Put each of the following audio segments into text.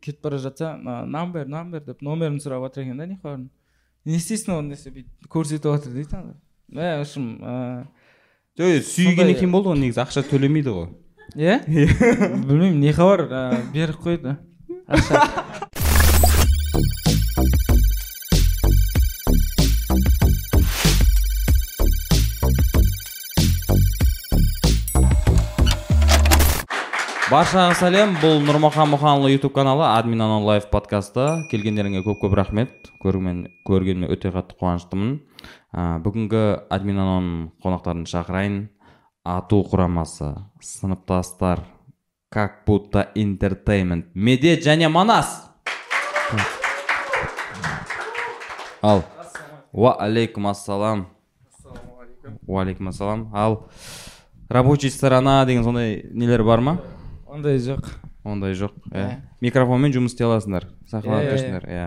кетіп бара жатса «А, нан бер нан бер деп номерін сұрап жатыр екен да нихабардың не істейсің оны десе бүйтіп көрсетіп жатыр дейді ана мә в общем жоқ сүйген Сондай- екен болды ғой негізі ақша төлемейді ғой иә білмеймін не хабар беріп қойды ақша баршаға сәлем. Бұл нұрмахан мұханұлы ютуб каналы админ анон лайф подкасты. Келгендеріңе көп көп рахмет. Көрген көргеніме өте қатты қуаныштымын. Ә, бүгінгі админ анон қонақтарын шақырайын. Ату құрамасы сыныптастар как будто интертеймент медет және манас. Ал уағалейкум ассалам. Уағалейкум ассалам. Ал рабочий сторона деген сондай нелер бар ма? Ондай жоқ. Ондай жоқ иә. Иә. микрофонмен жұмыс істей аласыңдар Иә, сахналанып иә, тұрсыңдар иә.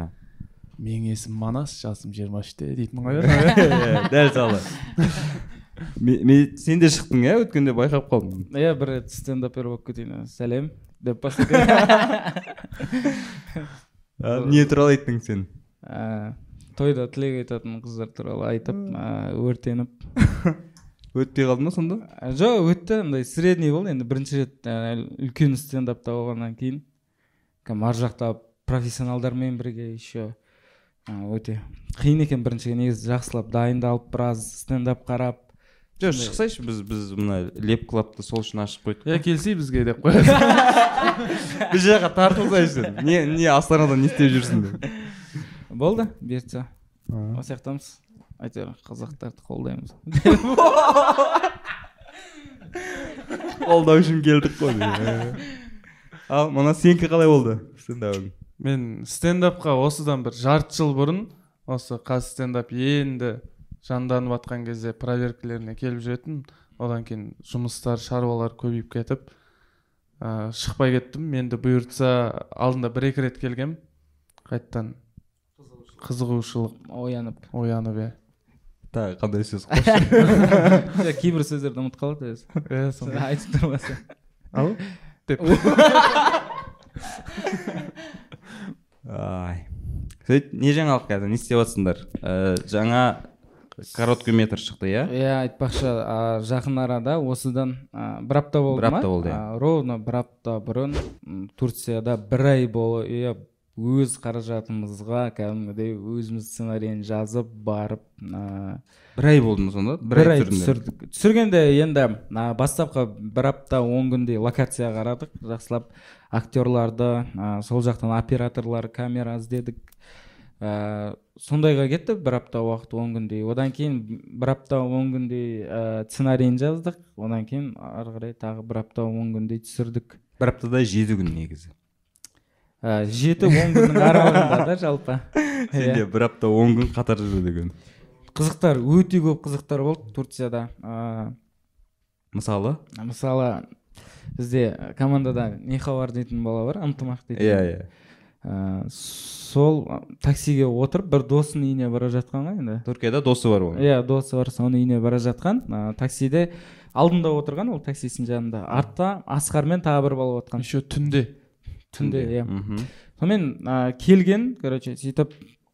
Менің есімім манас жасым жиырма үште дейтін ғой. Иә дәл салы. Сен де шықтың иә? Өткенде байқап қалдым иә бір рет стендапер болып кетейін сәлем деп не туралы айттың сен? Тойда тілек айтатын қыздар туралы айтып өртеніп. Өтпей қалды ма сонда? Ә, жоқ өтті. Андай средний болды. Енді бірінші рет ә, үлкен стендапта болғаннан кейін. Кәдімгі ар жақта профессионалдармен бірге еще ә, өте қиын екен бірінші негізі жақсылап дайындалып біраз стендап қарап. Жоқ шықсайшы. Біз біз мына леп клабты сол үшін ашып қойдық иә келсей бізге деп қояды біз жаққа тартылсайшы. Не не астанада не істеп жүрсің деп. Болды бұйыртса. Осы жақтамыз әйтеуір қазақтарды қолдаймыз. Қолдау үшін келдік қой ал мына сенікі қалай болды стендабың мен стендапқа осыдан бір жарты жыл бұрын осы қаз стендап енді жанданып жатқан кезде проверкалеріне келіп жүретін. Одан кейін жұмыстар шаруалар көбейіп кетіп ә, шықпай кеттім. Енді бұйыртса алдында бір екі рет келгем. Қайтадан қызығушылық. Оянып. Оянып иә. Тағы қандай сөз Иә, кейбір сөздерді ұмытып қалады өзі. Иә айтып тұрмаса. Ау деп. Ай. Сөйт не жаңалық қазір? Не істеп жатсыңдар Ә, жаңа короткий метр шықты иә? Иә айтпақшы. Жақын арада осыдан бір апта болды Бір апта болды, иә. Ровно бір апта бұрын турцияда бір ай бойы өз қаражатымызға кәдімгідей өзіміз сценарийін жазып барып а, бір ай болды ма сонда? Бір ай түсірдік. Түсіргенде енді а, бастапқы бір апта он күндей локация қарадық. Жақсылап актерларды а, сол жақтан операторлар камера іздедік. Ә, сондайға кетті бір апта уақыт он күндей. Одан кейін бір апта он күндей ә, сценарийін жаздық. Одан кейін ары қарай тағы бір апта он күндей түсірдік. Бір аптада жеті күн негізі. Ә, жеті он күннің аралығында да жалпы. Сенде бір апта он күн қатар жүру деген. Қызықтар өте көп қызықтар болды турцияда. Ә, мысалы? мысалы бізде командада нехабар дейтін бала бар ынтымақ дейтін. Иә иә. Ә, сол таксиге отырып бір досының үйіне бара жатқан ғой енді. Түркияда досы бар оның. Иә досы бар соның үйіне бара жатқан. Ә, таксиде алдында отырған ол таксистің жанында. Артта асқармен тағы бір бала отырған еще түнде. Түнде иә. Сонымен ә, келген короче сөйтіп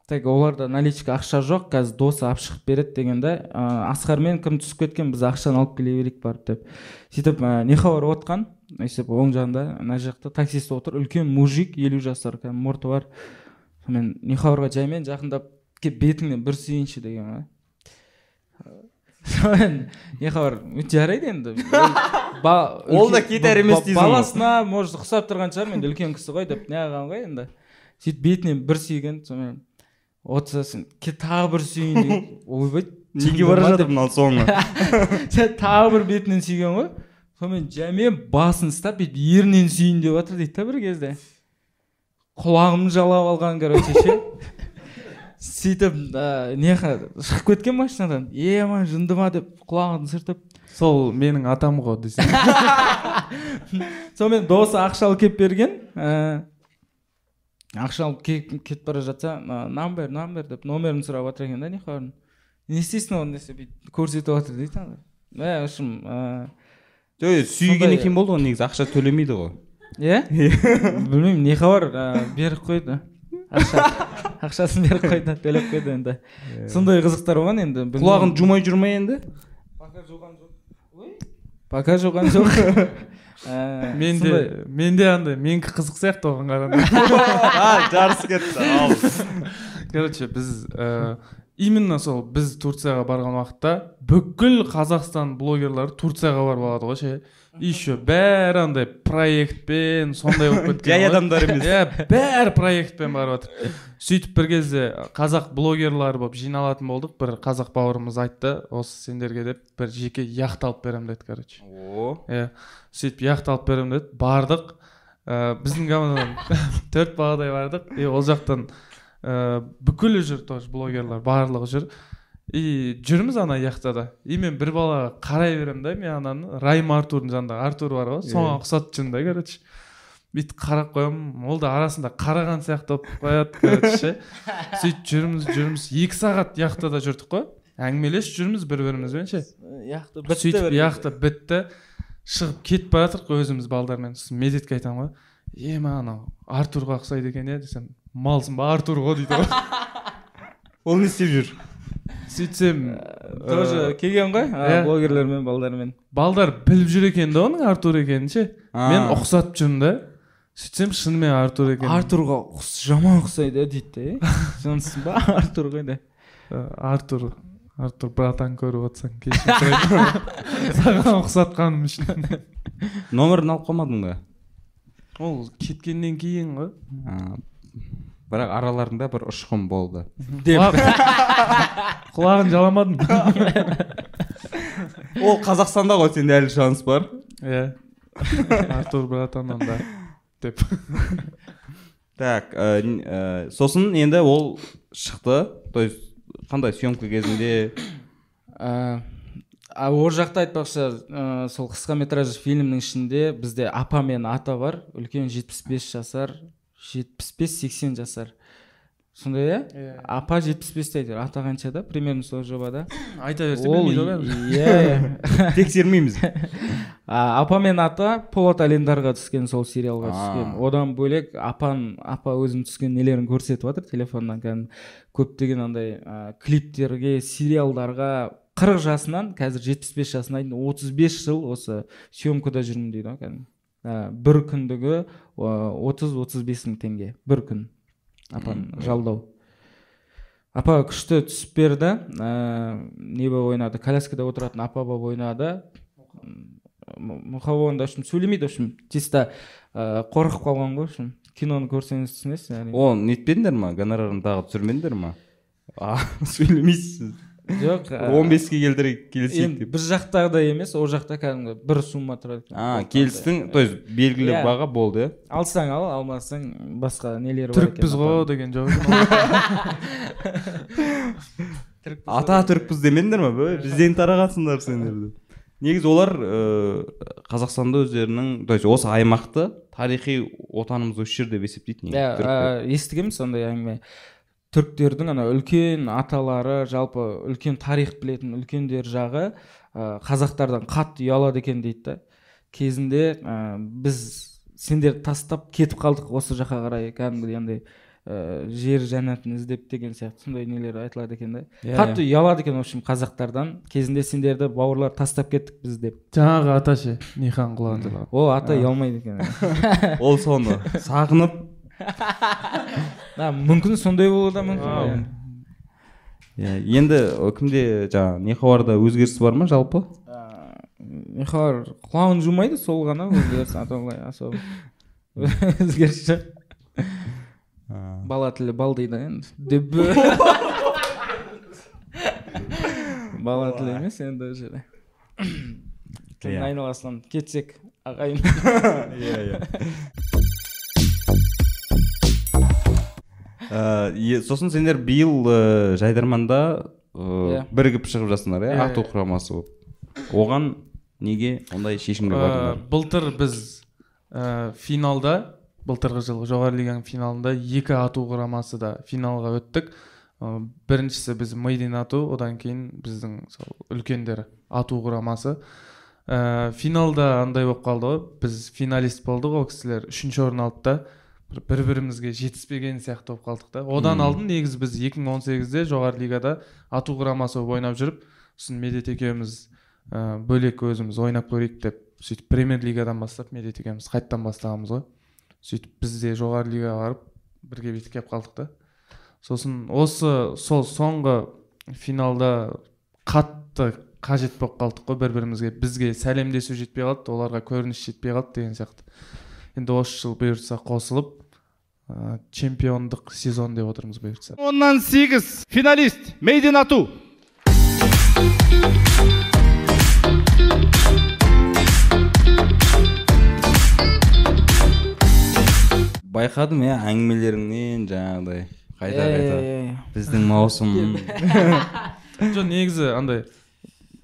так оларда наличка ақша жоқ қазір досы алып шығып береді дегенде ә, асқармен кім түсіп кеткен біз ақшаны алып келе берейік барып деп. Сөйтіп ә, нехабар отқан өйстіп оң жағында ана жақта таксист отыр үлкен мужик елу жасар кәдімгі мұрты бар. Сонымен нехабарға жаймен жақындап кеп бетіңнен бір сүйейінші деген ғой сонымен нехабар жарайды енді. Ол да кетер емес дейсің баласына может ұқсап тұрған шығар мен үлкен кісі ғой деп неғылған ғой енді. Сөйтіп бетінен бір сүйген сонымен отырсасын ке тағы бір сүйейін деген ойбай неге бара жатыр мынау соңы? Сен тағы бір бетінен сүйген ғой. Сонымен жәмен басын ұстап бүйтіп ерінен сүйейін деп жатыр дейді да бір кезде. Құлағымды жалап алған короче ше. Сөйтіп не шығып кеткен машинадан. Е ма жынды ма деп құлағын сүртіп сол менің атам ғой десең. Сонымен досы ақша алып келіп берген ә, ақша алып келіп кетіп бара жатса «А, нан бер нан бер деп номерін сұрап жатыр екен да нихабардың не істейсің оны десе бүйтіп көрсетіп жатыр дейді ана. Мә в общем ә, жоқ сүйген екен болды ғой негізі ақша төлемейді ғой. Иә? Білмеймін не хабар ә, беріп қойды. Ақша ақшасын беріп қойды төлеп қойды енді. Сондай қызықтар болған енді құлағын жумай жүр ма енді? Пока жуған жоқ. Пока жуған жоқ Ә, менде сондай- менде андай менікі қызық сияқты оған қарағанда. А жарыс кетті ал. Короче біз ә, именно сол біз турцияға барған уақытта бүкіл қазақстан блогерлары турцияға барып алады ғой ше? Еще бәрі андай проектпен сондай болып кеткен жай адамдар емес иә бәрі проектпен барып жатыр сөйтіп бір кезде қазақ блогерлары болып жиналатын болдық. Бір қазақ бауырымыз айтты осы сендерге деп бір жеке яхта алып беремін деді короче. О. Иә сөйтіп яхта алып беремін деді. Бардық. Ә, біздің командадан төрт баладай бардық. И ол жақтан ә, бүкілі жүр тоже блогерлар барлығы жүр. И жүрміз ана яхтада. И мен бір балаға қарай беремін да мен ананы. Райм артурдың жанында. Артур бар ғой. Соған ұқсатып жүрмін да короче. Бүйтіп қарап қоямын. Ол да арасында қараған сияқты болып қояды короче. Ше сөйтіп жүрміз жүрміз. Екі сағат яхтада жүрдік қой. Әңгімелесіп жүрміз бір бірімізбен ше. Яхта бітті сөйтіп яхта бітті. Шығып кетіп бара жатырмық өзіміз балдармен. Сосын медетке айтамын ғой. Е мә анау артурға ұқсайды екен иә десем. Малсың ба артур ғой дейді ғой. Ол не істеп жүр? Сөйтсем тоже келген ғой блогерлермен балдармен балдар біліп жүр екен да оның артур екенін ше мен ұқсатып жүрмін да сөйтсем шынымен артур екен артурға жаман ұқсайды дейді де жансың ба артур ғой Ә, артур артур братан көріп отырсаң кешірім сұраймын саған ұқсатқаным үшін номерін алып қалмадың ба ол кеткеннен кейін ғой бірақ араларында бір ұшқын болды. Деп. Құлағын жаламадым ол қазақстанда ғой сенде әлі шанс бар. Иә. Артур братан онда деп. Так ә, н- ә, сосын енді ол шықты. То есть қандай съемка кезінде? А ол жақта айтпақшы ә, сол қысқа метражды фильмнің ішінде бізде апа мен ата бар. Үлкен 75 жасар 75-80 жасар. Сондай иә? Иә. апа 75-те әйтеуір ата қаншада? Примерно сол жобада. Айта берсе білмейді ғой иә иә. тексермейміз. Апа мен ата полат алендарға түскен сол сериалға түскен. Одан бөлек апан апа өзінің түскен нелерін көрсетіп жатыр телефоннан. Кәдімгі көптеген андай ә, клиптерге сериалдарға. Қырық жасынан қазір жетпіс бес жасына дейін отыз бес жыл осы съемкада жүрмін дейді ғой кәдімгі. Ә, бір күндігі отыз отыз бес мың теңге. Бір күн. Апан жалдау. Апа күшті түсіп берді. Ә, не болып ойнады? Коляскада отыратын апа болып ойнады. Мұқабонда в общем сөйлемейді в общем чисто ә, қорқып қалған ғой в общем. Киноны көрсеңіз түсінесіз әрине. О нетпедіңдер ма? Гонорарын тағы түсірмедіңдер ма? А сөйлемейсіз жоқ он беске келтірейік келісейік енді деп. біз жақтағыдай емес ол жақта кәдімгі бір сумма тұрады. Екен. а келістің то есть белгілі Иә. баға болды иә? Алсаң ал алмасаң басқа нелері бар түрікпіз ғой деген жоқ. Ата түрікпіз демедіңдер ма бізден тарағансыңдар сендер деп. Негізі олар ыыы қазақстанда өздерінің то есть осы аймақты тарихи отанымыз осы жер деп есептейді иә естігемін сондай әңгіме. Түріктердің ана үлкен аталары жалпы үлкен тарих білетін үлкендер жағы ә, қазақтардан қатты ұялады екен дейді да. Кезінде ә, біз сендерді тастап кетіп қалдық осы жаққа қарай кәдімгідей андай ә, жер жәннатын іздеп деген сияқты сондай нелер айтылады екен да. Иә, қатты ұялады екен в общем қазақтардан. Кезінде сендерді бауырлар тастап кеттік біз деп. Жаңағы ата ше нихан жалаған ол ата ұялмайды екен. Ол соны сағынып мүмкін сондай болуы да мүмкін иә енді кімде жаңағы нехабарда өзгеріс бар ма жалпы михалар құлағын жумайды сол ғана өзгеріс а то былай особо өзгеріс жоқ бала тілі бал дейді енді бала тілі емес енді ол жерде айналасынан кетсек ағайын иә иә Ә, сосын сендер биыл ә, жайдарманда ә, Иә. бірігіп шығып жатсыңдар иә? Иә, арту құрамасы болып. Оған неге ондай шешімге бардыңдар? былтыр біз ә, финалда былтырғы жылғы жоғары лиганың финалында екі ату құрамасы да финалға өттік. Ә, біріншісі біз мейдин ату одан кейін біздің сол үлкендер ату құрамасы. Ә, финалда андай болып қалды ғой біз финалист болдық ол кісілер үшінші орын алды да бір бір бірімізге жетіспеген сияқты болып қалдық та. Одан алдын негізі біз 2018-де жоғары лигада ату құрамасы болып ойнап жүріп сосын медет екеуміз ә, бөлек өзіміз ойнап көрейік деп сөйтіп премьер лигадан бастап медет екеуміз қайтадан бастағанбыз ғой. Сөйтіп біз де жоғары лигаға барып бірге бүйтіп келіп қалдық та. Сосын осы сол соңғы финалда қатты қажет болып қалдық қой бір бірімізге бізге сәлемдесу жетпей қалды оларға көрініс жетпей қалды деген сияқты. Енді осы жыл бұйыртса қосылып ә, чемпиондық сезон деп отырмыз бұйыртса. Оннан сегіз финалист мейдин ату байқадым иә әңгімелеріңнен жаңағыдай. Қайта қайта. Біздің маусым. Жоқ негізі андай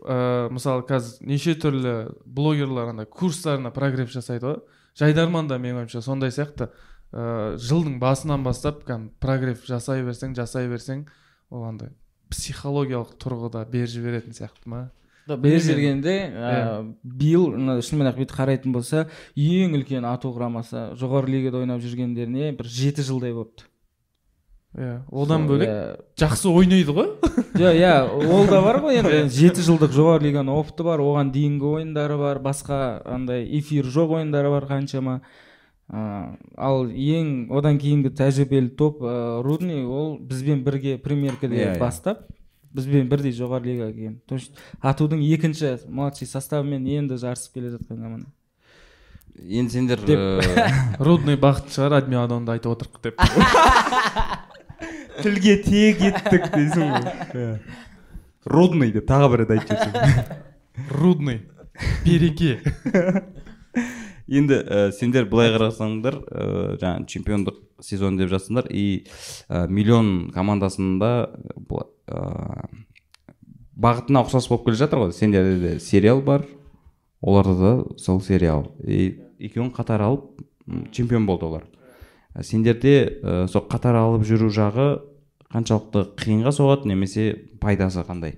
ә, мысалы қазір неше түрлі блогерлар андай курстарына прогресс жасайды ғой. Жайдарман да менің ойымша сондай сияқты. Ә, жылдың басынан бастап кәдімгі прогресс жасай берсең жасай берсең ол андай психологиялық тұрғыда беріп жіберетін сияқты ма? Бер жергенде ә, биыл шынымен ақ бүйтіп қарайтын болса ең үлкен ату құрамасы жоғары лигада ойнап жүргендеріне бір жеті жылдай болыпты. Иә одан бөлек иә. жақсы ойнайды ғой жоқ иә ол да бар ғой енді жеті жылдық жоғары лиганың опыты бар оған дейінгі ойындары бар басқа андай эфир жоқ ойындары бар қаншама ә, ал ең одан кейінгі тәжірибелі топ ә, рудный ол бізбен бірге премьеркаде Иә, иә. бастап бізбен бірдей жоғары лигаға келген то есть атудың екінші младший составымен енді жарысып келе жатқан команда енді сендер Деп. э, рудный бақыт шығар адмиадонды айтып отырық деп тілге тиек еттік дейсің ғой. Рудный деп тағы бір рет айтып жіберсең. Рудный. Береке. Енді ә, сендер былай қарасаңдар ә, жаңағы чемпиондық сезон деп жатсыңдар и ә, миллион командасында ә, бағытына ұқсас болып келе жатыр ғой. Сендерде де сериал бар оларда да сол сериал. И екеуін қатар алып чемпион болды олар. Сендерде ә, сол қатар алып жүру жағы қаншалықты қиынға соғады немесе пайдасы қандай?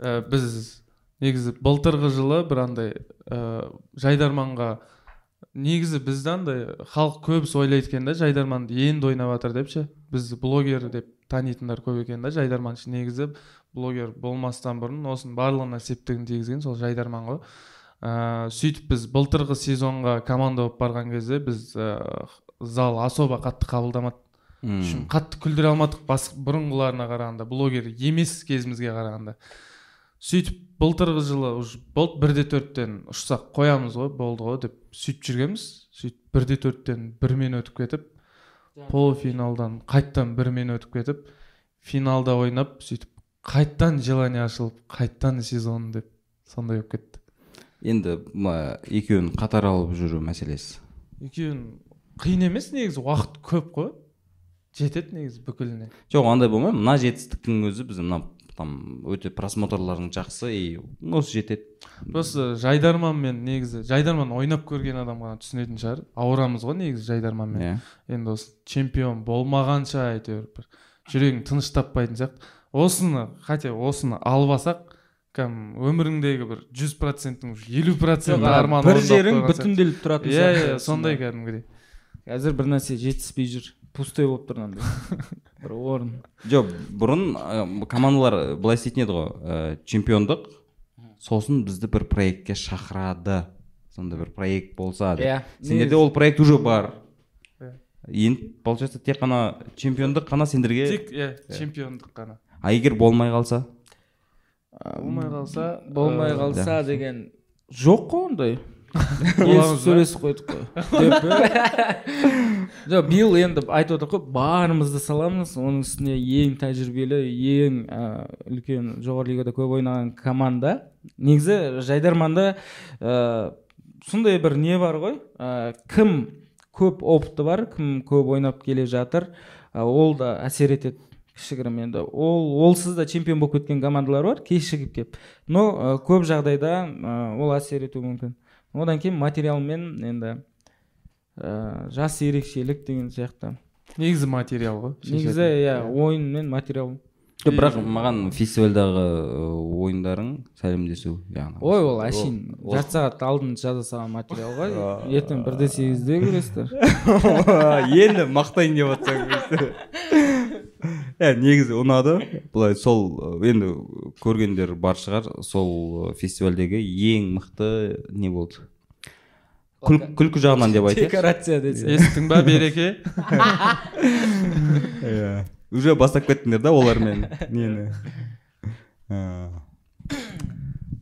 Ә, біз негізі былтырғы жылы бір андай ә, жайдарманға негізі бізді андай халық көбісі ойлайды екен да жайдарманды енді ойнап жатыр деп ше? Блогер деп танитындар көп екен да жайдарман үшін негізі блогер болмастан бұрын осының барлығына септігін тигізген сол жайдарман ғой. Ә, сөйтіп біз былтырғы сезонға команда болып барған кезде біз ә, зал особо қатты қабылдамады. М. үшін қатты күлдіре алмадық. Бас бұрынғыларына қарағанда блогер емес кезімізге қарағанда. Сөйтіп былтырғы жылы уже болды бірде төрттен ұшсақ қоямыз ғой болды ғой деп сөйтіп жүргенбіз. Сөйтіп бірде төрттен бірмен өтіп кетіп полуфиналдан қайтадан бірмен өтіп кетіп финалда ойнап сөйтіп қайтадан желание ашылып қайтадан сезон деп сондай болып кетті. Енді мына екеуін қатар алып жүру мәселесі? Екеуін қиын емес негізі уақыт көп қой. Жетеді негізі бүкіліне. Жоқ андай болмайды мына жетістіктің өзі біз мына там өте просмотрларың жақсы и осы жетеді. Просто жайдарманмен негізі жайдарман ойнап көрген адам ғана түсінетін шығар. Ауырамыз ғой негізі жайдарманмен. Иә. Енді осы чемпион болмағанша әйтеуір бір жүрегің тыныш таппайтын сияқты. Осыны хотя осыны алып алсақ кәдімгі өміріңдегі бір жүз проценттің елу проценті арман бір жерің бүтінделіп тұратын иә сияқты иә сондай кәдімгідей. Қазір бір нәрсе жетіспей жүр. Пустой болып тұр андай бір орын. Жоқ бұрын ә, командалар былай істейтін еді ғой. Ә, чемпиондық. Сосын бізді бір проектке шақырады. Сондай бір проект болса деп. Иә, сендерде ол проект уже бар. Иә. енді получается тек қана чемпиондық қана сендерге. Тек иә чемпиондық қана. А егер болмай қалса? Болмай қалса болмай қалса деген жоқ қой ондай? Сөйлесіп қойдық қой. Деп жоқ биыл енді айтып отыр ғой барымызды саламыз. Оның үстіне ең тәжірибелі ең үлкен жоғары лигада көп ойнаған команда. Негізі жайдарманда ә, сондай бір не бар ғой? Кім көп опыты бар кім көп ойнап келе жатыр ол да әсер етеді кішігірім енді. Ол олсыз да чемпион болып кеткен командалар бар кешігіп келіп но ә, көп жағдайда ә, ол әсер етуі мүмкін. Одан кейін материалмен енді ә, жас ерекшелік деген сияқты. Негізі материал ғой негізі иә ойын мен материал. Жоқ бірақ маған фестивальдағы ы, ойындарың сәлемдесу яғни. Ой ол әшейін. Жарты сағат алдын жаза салған материал ғой. Ертең бірде сегізде көресіздер. Енді мақтайын деп жатсаң иә негізі ұнады. Былай сол енді көргендер бар шығар сол фестивальдегі ең мықты не болды? Күл, күлкі жағынан деп айтайық декорация десе. Естің ба береке. Иә. Уже бастап кеттіңдер да олармен? Нені? Ә,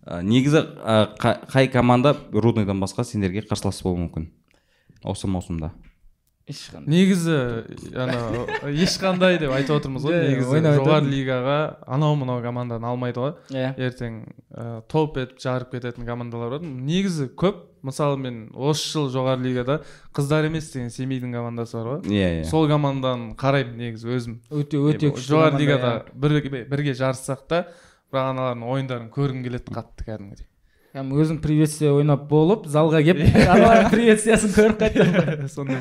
А, негізі қай команда рудныйдан басқа сендерге қарсылас болуы мүмкін? Осы маусымда. Ешқандай. негізі ана ешқандай деп айтып отырмыз ғой негізі. жоғары лигаға анау мынау команданы алмайды ғой. Иә ертең ә, топ етіп жарып кететін командалар бар. Негізі көп. Мысалы мен осы жыл жоғары лигада қыздар емес деген семейдің командасы бар ғой. Иә иә сол команданы қараймын негізі өзім. Өте өте күшті жоғары лигада иә. бірге, бірге жарыссақ та бірақ аналардың ойындарын көргім келеді қатты кәдімгідей. Кәдімгі өзің приветствие ойнап болып залға келіп аналардың приветствиясын көріп қайтасың сондай.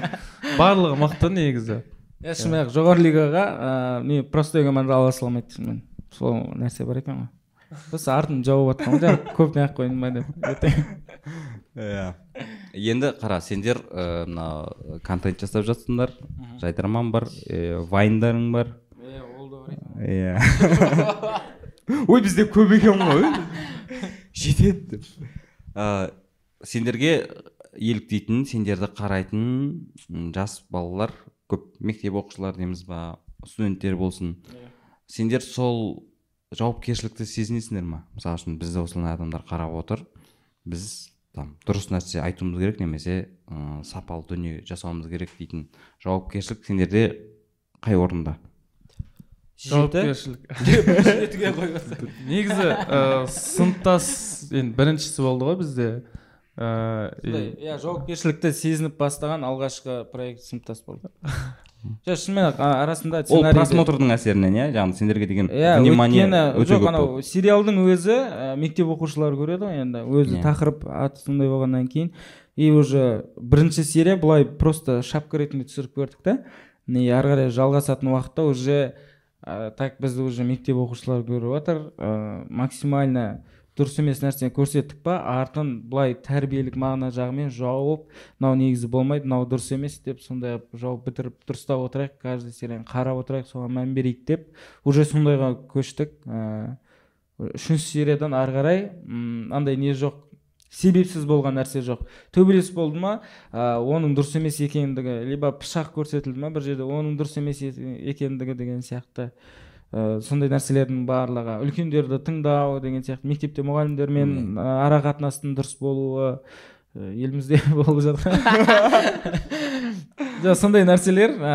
Барлығы мықты негізі. Иә шынымен ақ жоғары лигаға ыыы не простой команда ала салмайды шынымен сол нәрсе бар екен ғой. Сосын артын жауып жатқан ғой жаңағы көп неғып қойдың ба деп ертең иә. Енді қара сендер ы, мына контент жасап жатсыңдар. Жайдарман бар ә, вайндарың бар. Иә. Ой бізде көп екен ғой. жетеді деп. Ә, сендерге еліктейтін сендерді қарайтын жас балалар көп мектеп оқушылары дейміз ба студенттер болсын. Сендер сол жауапкершілікті сезінесіңдер ма? Мысалы үшін бізді осындай адамдар қарап отыр. Біз там дұрыс нәрсе айтуымыз керек немесе ы, сапалы дүние жасауымыз керек дейтін жауапкершілік сендерде қай орында? Жауапкершілік. Негізі сыныптас енді біріншісі болды ғой бізде. Ә, иә жауапкершілікті сезініп бастаған алғашқы проект сыныптас болды. Жоқ шынымен ақ арасында ол просмотрдың әсерінен иә? Яғни сендерге деген иә өйткені жоқ анау сериалдың өзі мектеп оқушылары көреді ғой енді. Өзі Иә. тақырып аты сондай болғаннан кейін. И уже бірінші серия былай просто шапка ретінде түсіріп көрдік та. И ары қарай жалғасатын уақытта уже ә, так бізді уже мектеп оқушылары көріп жатыр ә, максимально дұрыс емес нәрсені көрсеттік па артын былай тәрбиелік мағына жағымен жауып мынау негізі болмайды мынау дұрыс емес деп сондай қылып жауып бітіріп дұрыстап отырайық каждый серияны қарап отырайық соған мән берейік деп уже сондайға көштік. Ыыы үшінші сериядан ары қарай андай не жоқ себепсіз болған нәрсе жоқ. Төбелес болды ма? Ә, оның дұрыс емес екендігі либо пышақ көрсетілді ма бір жерде оның дұрыс емес екендігі деген сияқты ә, сондай нәрселердің барлығы. Үлкендерді тыңдау деген сияқты. Мектепте мұғалімдермен ә, ара қатынастың дұрыс болуы ә, елімізде болып жатыр. Жоқ сондай нәрселер ә,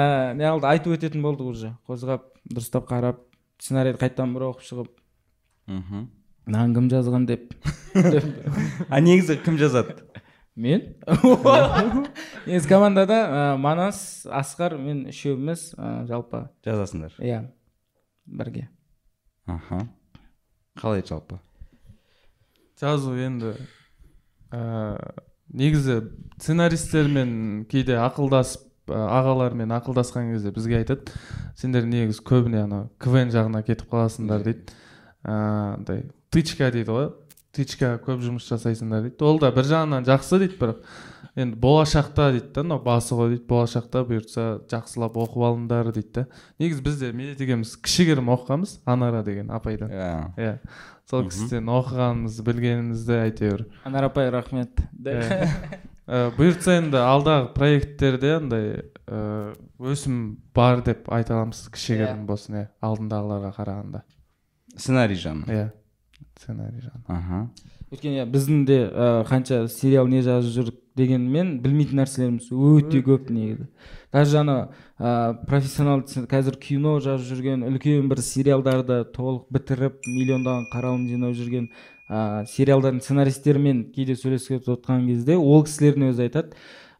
айтып өтетін болдық уже. Қозғап дұрыстап қарап сценарийді қайтадан бір оқып шығып. Мхм. Мынаны кім жазған деп а негізі кім жазады мен негізі командада ә, манас асқар мен үшеуміз ә, жалпы жазасыңдар иә бірге аха қалай жалпы жазу енді ә, негізі сценаристермен кейде ақылдасып ә, ағалармен ақылдасқан кезде бізге айтады сендер негізі көбіне ана квн жағына кетіп қаласыңдар дейді андай тычка дейді ғой. Тычка көп жұмыс жасайсыңдар дейді. Ол да бір жағынан жақсы дейді бірақ. Енді болашақта дейді да мынау басы ғой дейді. Болашақта бұйыртса жақсылап оқып алыңдар дейді да. Негізі бізде медет екеуміз кішігірім оқығанбыз анара деген апайдан. Иә. Иә. Сол кісіден оқығанымызды білгенімізді әйтеуір. Анар апай рахмет. Иә. Ә, бұйыртса енді алдағы проекттерде андай ә, өсім бар деп айта аламыз кішігірім болсын иә алдындағыларға қарағанда. Сценарий жағынан иә. Сценарий жағынан аха. Өйткені иә біздің де ә, қанша сериал не жазып жүрік дегенмен білмейтін нәрселеріміз өте көп негізі. Даже ана ә, профессионал қазір кино жазып жүрген үлкен бір сериалдарды толық бітіріп миллиондаған қаралым жинап жүрген ә, сериалдардың сценаристерімен кейде сөйлесіп отқан кезде ол кісілердің өзі айтады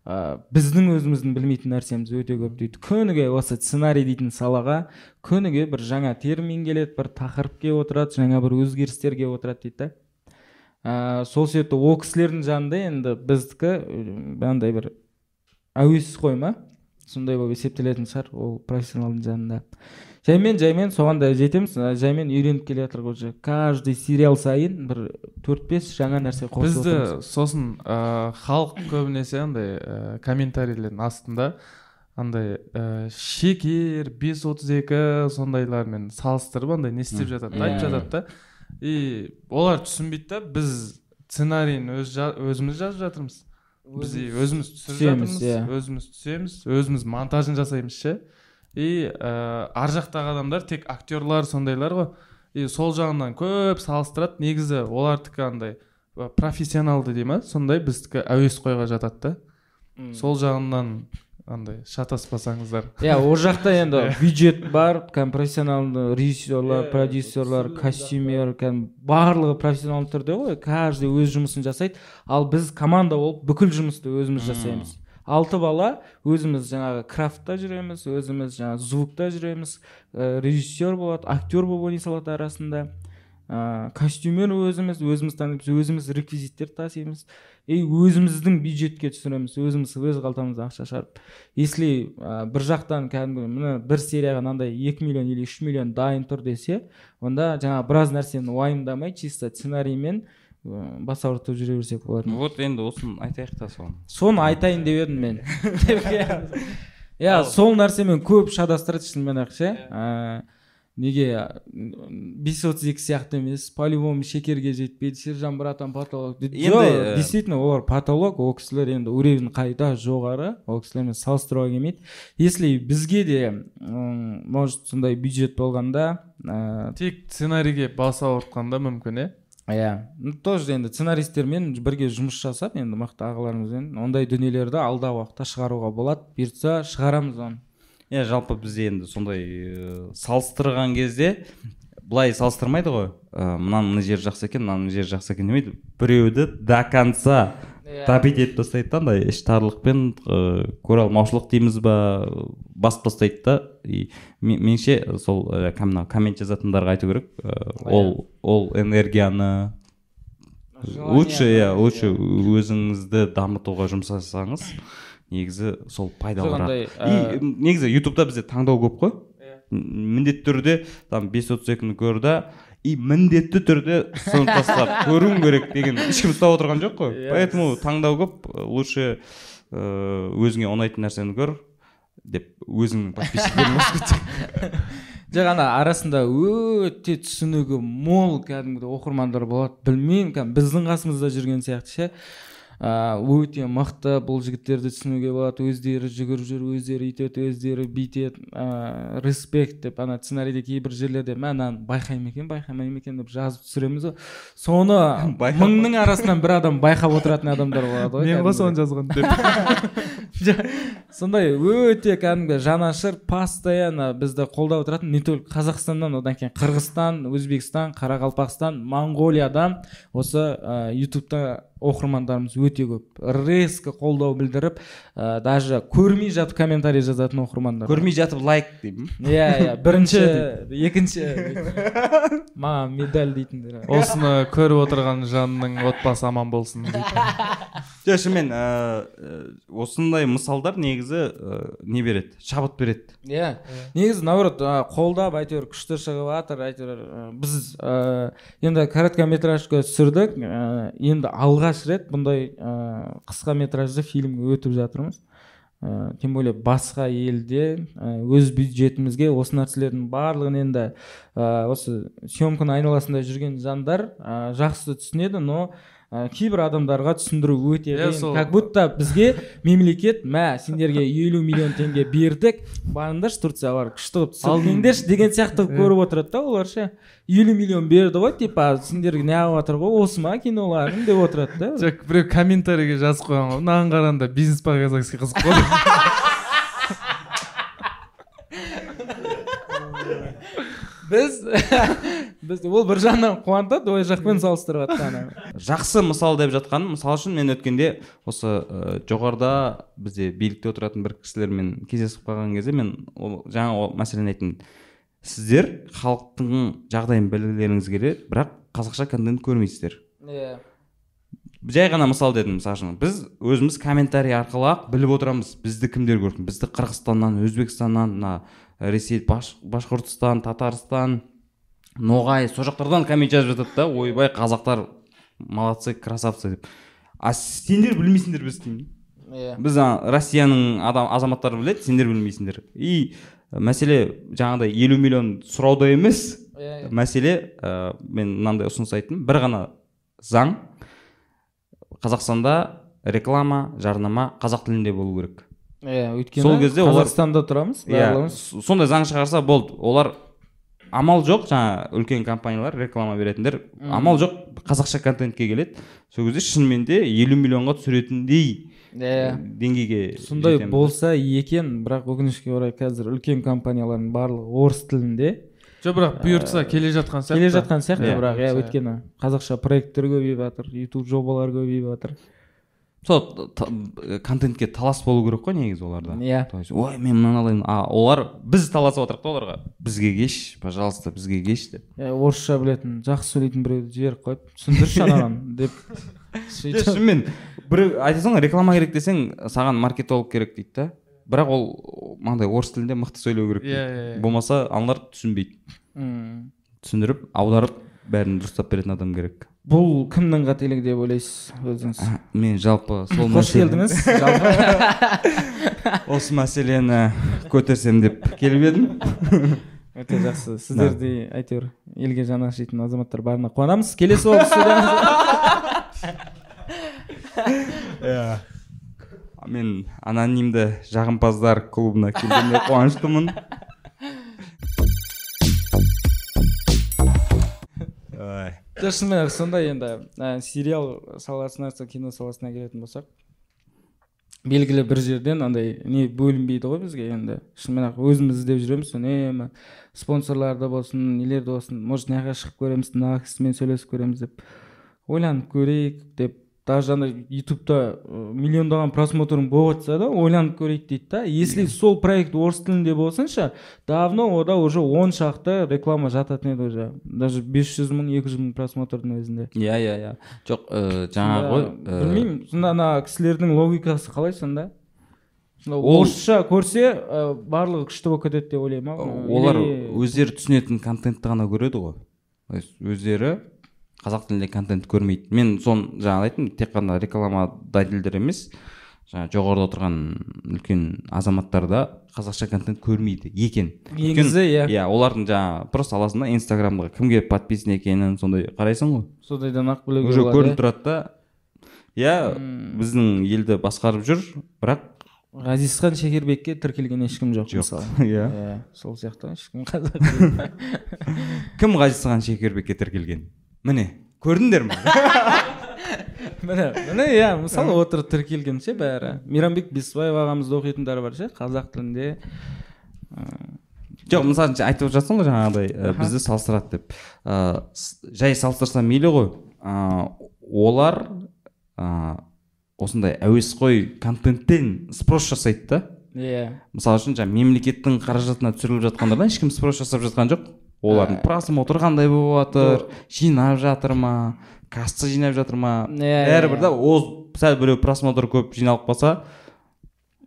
ә, біздің өзіміздің білмейтін нәрсеміз өте көп дейді. Күніге осы сценарий дейтін салаға күніге бір жаңа термин келеді бір тақырып келіп отырады жаңа бір өзгерістер келіп отырады дейді да. Ә, сол себепті ол кісілердің жанында енді біздікі андай бір әуес қой ма? Сондай болып есептелетін шығар ол профессионалдың жанында. Жаймен жаймен соған да жетеміз жаймен үйреніп келе жатырмық уже каждый сериал сайын бір төрт бес жаңа нәрсе қосып бізді сосын ә, халық көбінесе андай ә, комментарийлердің астында андай ә, шекер бес отыз екі сондайлармен салыстырып андай не істеп жатады Иә. айтып жатады да. И олар түсінбейді да біз сценарийін өз, жа- өзіміз жазып жатырмыз. Біз и өзіміз түсіріп жатырмыз. Иә. өзіміз түсеміз. Өзіміз монтажын жасаймыз ше. И ә, ар жақтағы адамдар тек актерлар сондайлар ғой. И сол жағынан көп салыстырады. Негізі олардікі андай ә, профессионалды дей ма? Сондай біздікі әуесқойға жатады да. Сол жағынан андай шатаспасаңыздар иә ол жақта енді бюджет бар кәдімгі профессионалды режиссерлар продюсерлар костюмер кәдімгі барлығы профессионалды түрде ғой каждый өз жұмысын жасайды. Ал біз команда болып бүкіл жұмысты өзіміз жасаймыз. Алты бала өзіміз жаңағы крафтта жүреміз өзіміз жаңағы звукта жүреміз. Ә, режиссер болады актер болып ойнай салады арасында. Ә, костюмер өзіміз өзіміз танимыз өзіміз реквизиттер тасимыз. И өзіміздің бюджетке түсіреміз өзіміз өз қалтамыздан ақша шығарып. Если ә, бір жақтан кәдімгі міне бір серияға мынандай екі миллион или үш миллион дайын тұр десе онда жаңағы біраз нәрсені уайымдамай чисто сценариймен ә, бас ауыртып жүре берсек болады вот енді осыны айтайық та соны. Соны айтайын деп едім мен. Иә сол нәрсемен көп шатастырады шынымен ақ ше. Ә, неге бес отыз екі сияқты емес по любому шекерге жетпейді сержан братан потолок. Енді, жоқ э, действительно олар потолок ол кісілер енді уровень қайда жоғары ол кісілермен салыстыруға келмейді. Если бізге де может сондай бюджет болғанда ә, тек сценарийге бас ауыртқанда мүмкін иә иә. Ну тоже енді сценаристермен бірге жұмыс жасап енді мықты ағаларымызбен ондай дүниелерді алдағы уақытта шығаруға болады. Бұйыртса шығарамыз оны. Иә жалпы бізде енді сондай ә, салыстырған кезде былай салыстырмайды ғой. Ә, мынаның мына жері жақсы екен мынаның мына жері жақсы екен демейді. Біреуді до конца топить етіп тастайды да андай іштарлықпен ә, көре алмаушылық дейміз ба басып тастайды да. И мен- меніңше сол ә, мына коммент жазатындарға айту керек. Ол ол энергияны лучше иә лучше өзіңізді дамытуға жұмсасаңыз негізі сол пайдалырақ и ә, негізі ютубта бізде таңдау көп қой. М- міндетті түрде там бес отыз екіні көр да и міндетті түрде соны тастап көруің керек деген ешкім ұстап отырған жоқ қой. Иә. поэтому таңдау көп лучше ыыы, өзіңе ұнайтын нәрсені көр деп өзіңнің подписчиктерің жоқ ана арасында өте түсінігі мол кәдімгідей оқырмандар болады. Білмеймін кәдімгі біздің қасымызда жүрген сияқты ше. Өте мықты бұл жігіттерді түсінуге болады. Өздері жүгіріп жүр өздері өйтеді өздері бүйтеді ә, респект деп ана сценарийде кейбір жерлерде мә мынаны байқай ма екен байқамай ма екен деп жазып түсіреміз ғой. Соны мыңның арасынан бір адам байқап отыратын адамдар болады ғой мен ғой соны жазған деп. Сондай өте кәдімгі жанашыр постоянно бізді қолдап отыратын не только қазақстаннан одан кейін қырғызстан өзбекстан қарақалпақстан моңғолиядан осы ә, ютубта оқырмандарымыз өте көп. Резко қолдау білдіріп ә, даже көрмей жатып комментарий жазатын оқырмандар көрмей жатып лайк деймін. Иә иә. Бірінші екінші. Маған медаль дейтіндер осыны көріп отырған жанның отбасы аман болсын жоқ шынымен осындай мысалдар негізі не береді? Шабыт береді. Иә. Негізі наоборот ә, қолдап әйтеуір күшті шығып жатыр әйтеуір ә, біз ә, енді короткометражка түсірдік ә, енді алғаш рет бұндай ә, қысқа метражды фильмге өтіп жатырмыз. Ә, тем более басқа елде ә, өз бюджетімізге осы нәрселердің барлығын енді ә, осы съемканың айналасында жүрген жандар жақсы түсінеді но ә, кейбір адамдарға түсіндіру өте Иә, қиын. сол- как будто бізге мемлекет мә сендерге елу миллион теңге бердік барыңдаршы турцияға барып күшті қылып түсіріңдерші деген сияқты қылып көріп отырады да олар ше. Елу миллион берді ғой типа сендерге неғып жатыр ғой осы ма киноларың деп отырады да. Жоқ біреу комментарийге жазып қойған ғой. Мынаған қарағанда бизнес по казахски қызық қой біз біз ол бір жағынан қуантады ой жақпен салыстырып жатса ана. Жақсы мысал деп жатқаным мысалы үшін мен өткенде осы ә, жоғарыда бізде билікте отыратын бір кісілермен кездесіп қалған кезде мен ол жаңа ол мәселені айттым. Сіздер халықтың жағдайын білгілеріңіз келеді бірақ қазақша контент көрмейсіздер. Иә. Жай ғана мысал дедім мысалы үшін. Біз өзіміз комментарий арқылы ақ біліп отырамыз. Бізді кімдер көрсін? Бізді қырғызстаннан өзбекстаннан мына ресей баш, башқұртстан татарстан ноғай сол жақтардан коммент жазып жатады да. Ойбай қазақтар молодцы красавцы деп. А сендер білмейсіңдер біз деймін. Иә. Біз ана россияның адам азаматтары біледі сендер білмейсіңдер. И мәселе жаңағыдай елу миллион сұрауда емес. Иә мәселе ә, мен мынандай ұсыныс айттым бір ғана заң. Қазақстанда реклама жарнама қазақ тілінде болу керек. Иә өйткені Сол кезде олар- қазақстанда тұрамыз иә барлығымыз. сондай заң шығарса болды. Олар амал жоқ жаңа үлкен компаниялар реклама беретіндер. Амал жоқ қазақша контентке келеді. Сол кезде шынымен де елу миллионға түсіретіндей иә деңгейге сондай болса екен бірақ өкінішке орай қазір үлкен компаниялардың барлығы орыс тілінде. Жоқ бірақ бұйыртса келе жатқан сияқты. келе жатқан сияқты бірақ иә өйткені қазақша проекттер көбейіп жатыр ютуб жобалар көбейіп жатыр. Сол контентке талас болу керек қой негізі оларда. Иә. то есть ой мен мынаны алайын а олар біз таласып отырмық та оларға. Бізге кеш пожалуйста бізге кеш деп. Иә, орысша білетін жақсы сөйлейтін біреуді жіберіп қойып түсіндірші анаған деп. Шынымен біреу айтасың ғой реклама керек десең саған маркетолог керек дейді да. Бірақ ол мынандай орыс тілінде мықты сөйлеу керек иә иә иә. болмаса аналар түсінбейді. Түсіндіріп аударып бәрін дұрыстап беретін адам керек. Бұл кімнің қателігі деп ойлайсыз өзіңіз? Мен жалпы сол қош келдіңіз осы мәселені көтерсем деп келіп едім. Өте жақсы. Сіздердей әйтеуір елге жаны ашитын азаматтар барына қуанамыз. Келесі студиямыз мен анонимді жағымпаздар клубына келгеніме қуаныштымын. Ой. жоқ шынымен сондай енді ә, сериал саласына кино саласына келетін болсақ белгілі бір жерден андай не бөлінбейді ғой бізге енді шынымен ақ өзіміз іздеп жүреміз үнемі спонсорларды болсын нелерді болсын может мына жаққа шығып көреміз мына кісімен сөйлесіп көреміз деп ойланып көрейік деп даже андай ютубта ә, миллиондаған просмотрың болып жатса да ойланып көрейік дейді да. Если сол проект орыс тілінде болсыншы давно ода уже он шақты реклама жататын еді уже. Даже бес жүз мың екі жүз мың просмотрдың өзінде. Иә иә иә. Жоқ ә, жаңағы ғой ә, білмеймін сонда ана кісілердің логикасы қалай сонда? Орысша көрсе ә, барлығы күшті болып кетеді деп ойлаймын олар өздері түсінетін контентті ғана көреді ғой. То есть өздері қазақ тілінде контент көрмейді. Мен соны жаңа айттым тек қана рекламодательдер емес жаңа жоғарыда отырған үлкен азаматтар да қазақша контент көрмейді екен. Негізі иә. иә олардың жаңа просто аласың да инстаграмға кімге подписан екенін сондай қарайсың ғой. Сондайдан ақ білуге уже көрініп тұрады да. Иә біздің елді басқарып жүр бірақ иә. ғазизхан шекербекке тіркелген ешкім жоқ жоқ мысалы. иә. Иә сол сияқты ешкім қазақ кім ғазизхан шекербекке тіркелген? Міне көрдіңдер ме міне міне иә мысалы отырып тіркелген ше бәрі. Мейрамбек бесбаев ағамызды оқитындар бар ше қазақ тілінде? Жоқ мысалы айтып жатсың ғой жаңағыдай бізді салыстырады деп. Жай салыстырса мейлі ғой. Олар осындай әуесқой контенттен спрос жасайды да. Иә. Мысалы үшін жаңағы мемлекеттің қаражатына түсіріліп жатқандардан ешкім спрос жасап жатқан жоқ. Олардың просмотры қандай болып жатыр жинап жатыр ма касса жинап жатыр ма? Иә, бәрібір иә. да ол сәл біреу просмотр көп жиналып қалса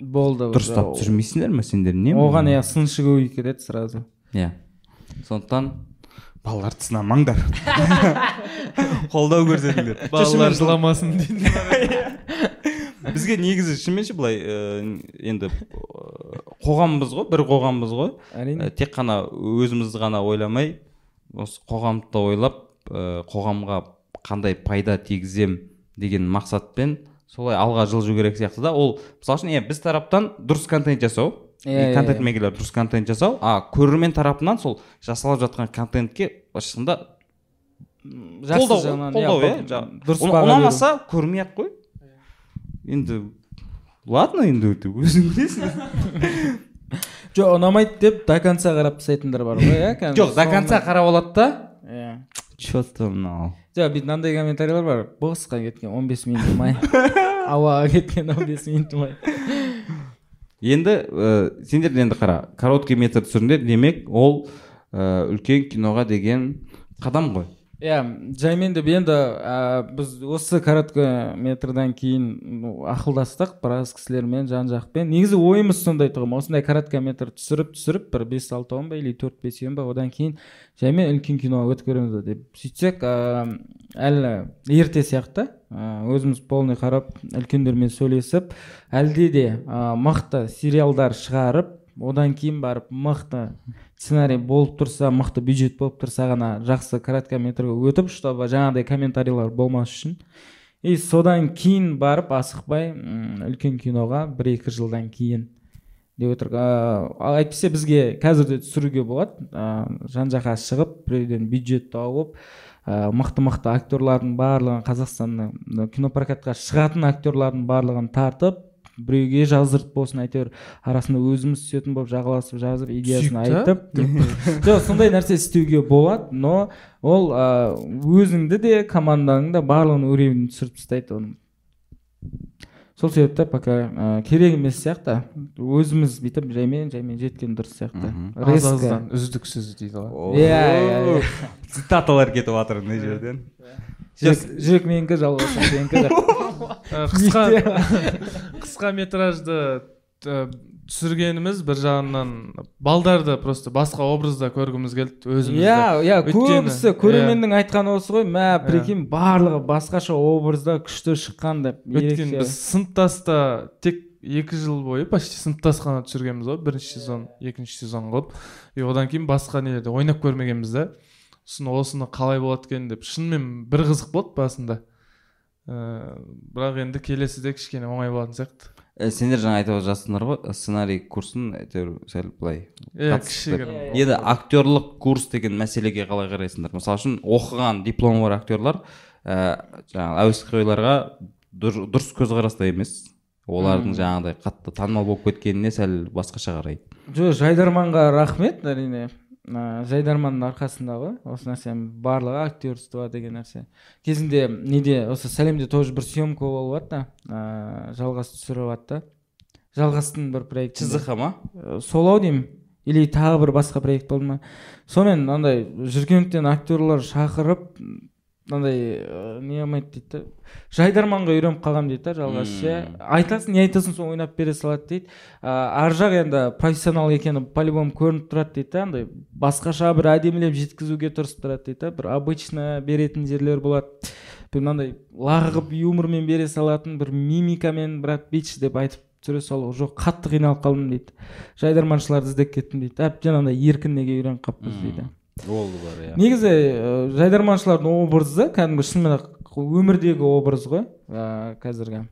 болды дұрыстап түсірмейсіңдер ме сендер не оған иә сыншы көбейіп кетеді сразу. Иә. Сондықтан балаларды сынамаңдар қолдау көрсетіңдер. Балалар жыламасын дейді. бізге негізі шынымен ше былай ә, енді ә, қоғамбыз ғой бір қоғамбыз ғой. Әрине. Ә, тек қана өзімізді ғана ойламай осы қоғамды да ойлап ә, қоғамға қандай пайда тигізем деген мақсатпен солай алға жылжу керек сияқты да. Ол мысалы үшін иә біз тараптан дұрыс контент жасау. Иә, иә, контент иә. мейкерлер дұрыс контент жасау а көрермен тарапынан сол жасалып жатқан контентке былайша айтқанда жақсы қолдау қолдау иә дұрыс ұнамаса көрмей ақ қой. Енді ладно енді өзің білесің. Жоқ ұнамайды деп до конца қарап тастайтындар бар ғой иә кәдімгі жоқ до конца қарап алады да. Иә. Че то мынау. Жоқ бүйтіп мынандай комментарийлер бар. Босқа кеткен 15 минут ұмай ауаға кеткен 15 минут ұмай енді ә, сендер енді қара короткий метр түсіріңдер. Демек ол ә, үлкен киноға деген қадам ғой. Иә жаймен деп енді ә, біз осы короткометрдан кейін ақылдастық біраз кісілермен жан жақпен негізі ойымыз сондай тұғын осындай короткометр түсіріп түсіріп бір бес алтауын ба или төрт бесеуін ба одан кейін жаймен үлкен киноға өткереміз ба деп. Сөйтсек ә, әлі ерте сияқты. Өзіміз полный қарап үлкендермен сөйлесіп әлде де ә, мықты сериалдар шығарып одан кейін барып мықты сценарий болып тұрса мықты бюджет болып тұрса ғана жақсы короткометрге өтіп чтобы жаңағыдай комментарийлер болмас үшін. И содан кейін барып асықпай үлкен киноға бір екі жылдан кейін деп отырық. Ыыы әйтпесе бізге қазір де түсіруге болады. Жан жаққа шығып біреуден бюджет тауып мықты мықты актерлардың барлығын қазақстанның кинопрокатқа шығатын актерлардың барлығын тартып біреуге жаздырып болсын әйтеуір арасында өзіміз түсетін болып жағаласып жазып идеясын айтып. Жоқ сондай нәрсе істеуге болады но ол ыыы өзіңді де командаңды да барлығын уровень түсіріп тастайды оның. Сол себепті пока ә, керек емес сияқты. Өзіміз бүйтіп жаймен жаймен жеткен дұрыс сияқты. Аздан үздіксіз дейді ғой. Иә иә иә. Цитаталар кетіп жатыр мына жерден. Жүрек, менікі жалғасы сенікі деп қысқа қысқа метражды ә, түсіргеніміз бір жағынан балдарды просто басқа образда көргіміз келді өзімізді. Иә иә көбісі көрерменнің айтқаны осы ғой мә прикинь барлығы басқаша образда күшті шыққан деп өйткені біз сыныптаста тек екі жыл бойы почти сыныптас қана түсіргенбіз ғой бірінші сезон екінші сезон қылып. И одан кейін басқа нелерде ойнап көрмегенбіз да сосын осыны қалай болады екен деп шынымен бір қызық болды басында. Ыыы бірақ енді келесіде кішкене оңай болатын сияқты. Ә, сендер жаңа айтып жатсыңдар ғой сценарий курсын әйтеуір сәл былай иә кішігірім. енді актерлық курс деген мәселеге қалай қарайсыңдар? Мысалы үшін оқыған дипломы бар актерлар ә, жаңағы әуесқойларға дұр- дұрыс көзқараста емес. Олардың жаңағыдай қатты танымал болып кеткеніне сәл басқаша қарайды. Жоқ жайдарманға рахмет әрине. Ә, жайдарманның арқасында ғой осы нәрсенің барлығы актерство деген нәрсе. Кезінде неде осы сәлемде тоже бір съемка болып жатты ыыы жалғас түсіріп жатты жалғастың бір проекті чзх ма? Сол ау деймін. Или тағы бір басқа проект болды ма? Сонымен андай жүргеновтен актерлар шақырып мынандай ә, не қылмайды дейді да. Жайдарманға үйреніп қалғанмын дейді да жалғас ше айтасың не айтасың соны ойнап бере салады дейді. Ә, ар жақ енді профессионал екені по любому көрініп тұрады дейді да андай басқаша бір әдемілеп жеткізуге тырысып тұрады дейді да бір обычно беретін жерлер болады. Бір мынандай лағып юмормен бере салатын бір мимикамен брат бич деп айтып түсіре салу жоқ қатты қиналып қалдым дейді. Жайдарманшыларды іздеп кеттім дейді әбден андай еркін неге үйреніп қалыппыз дейді. Ол бар иә. Негізі жайдарманшылардың образы кәдімгі шынымен ақ өмірдегі образ ғой ә, қазіргі.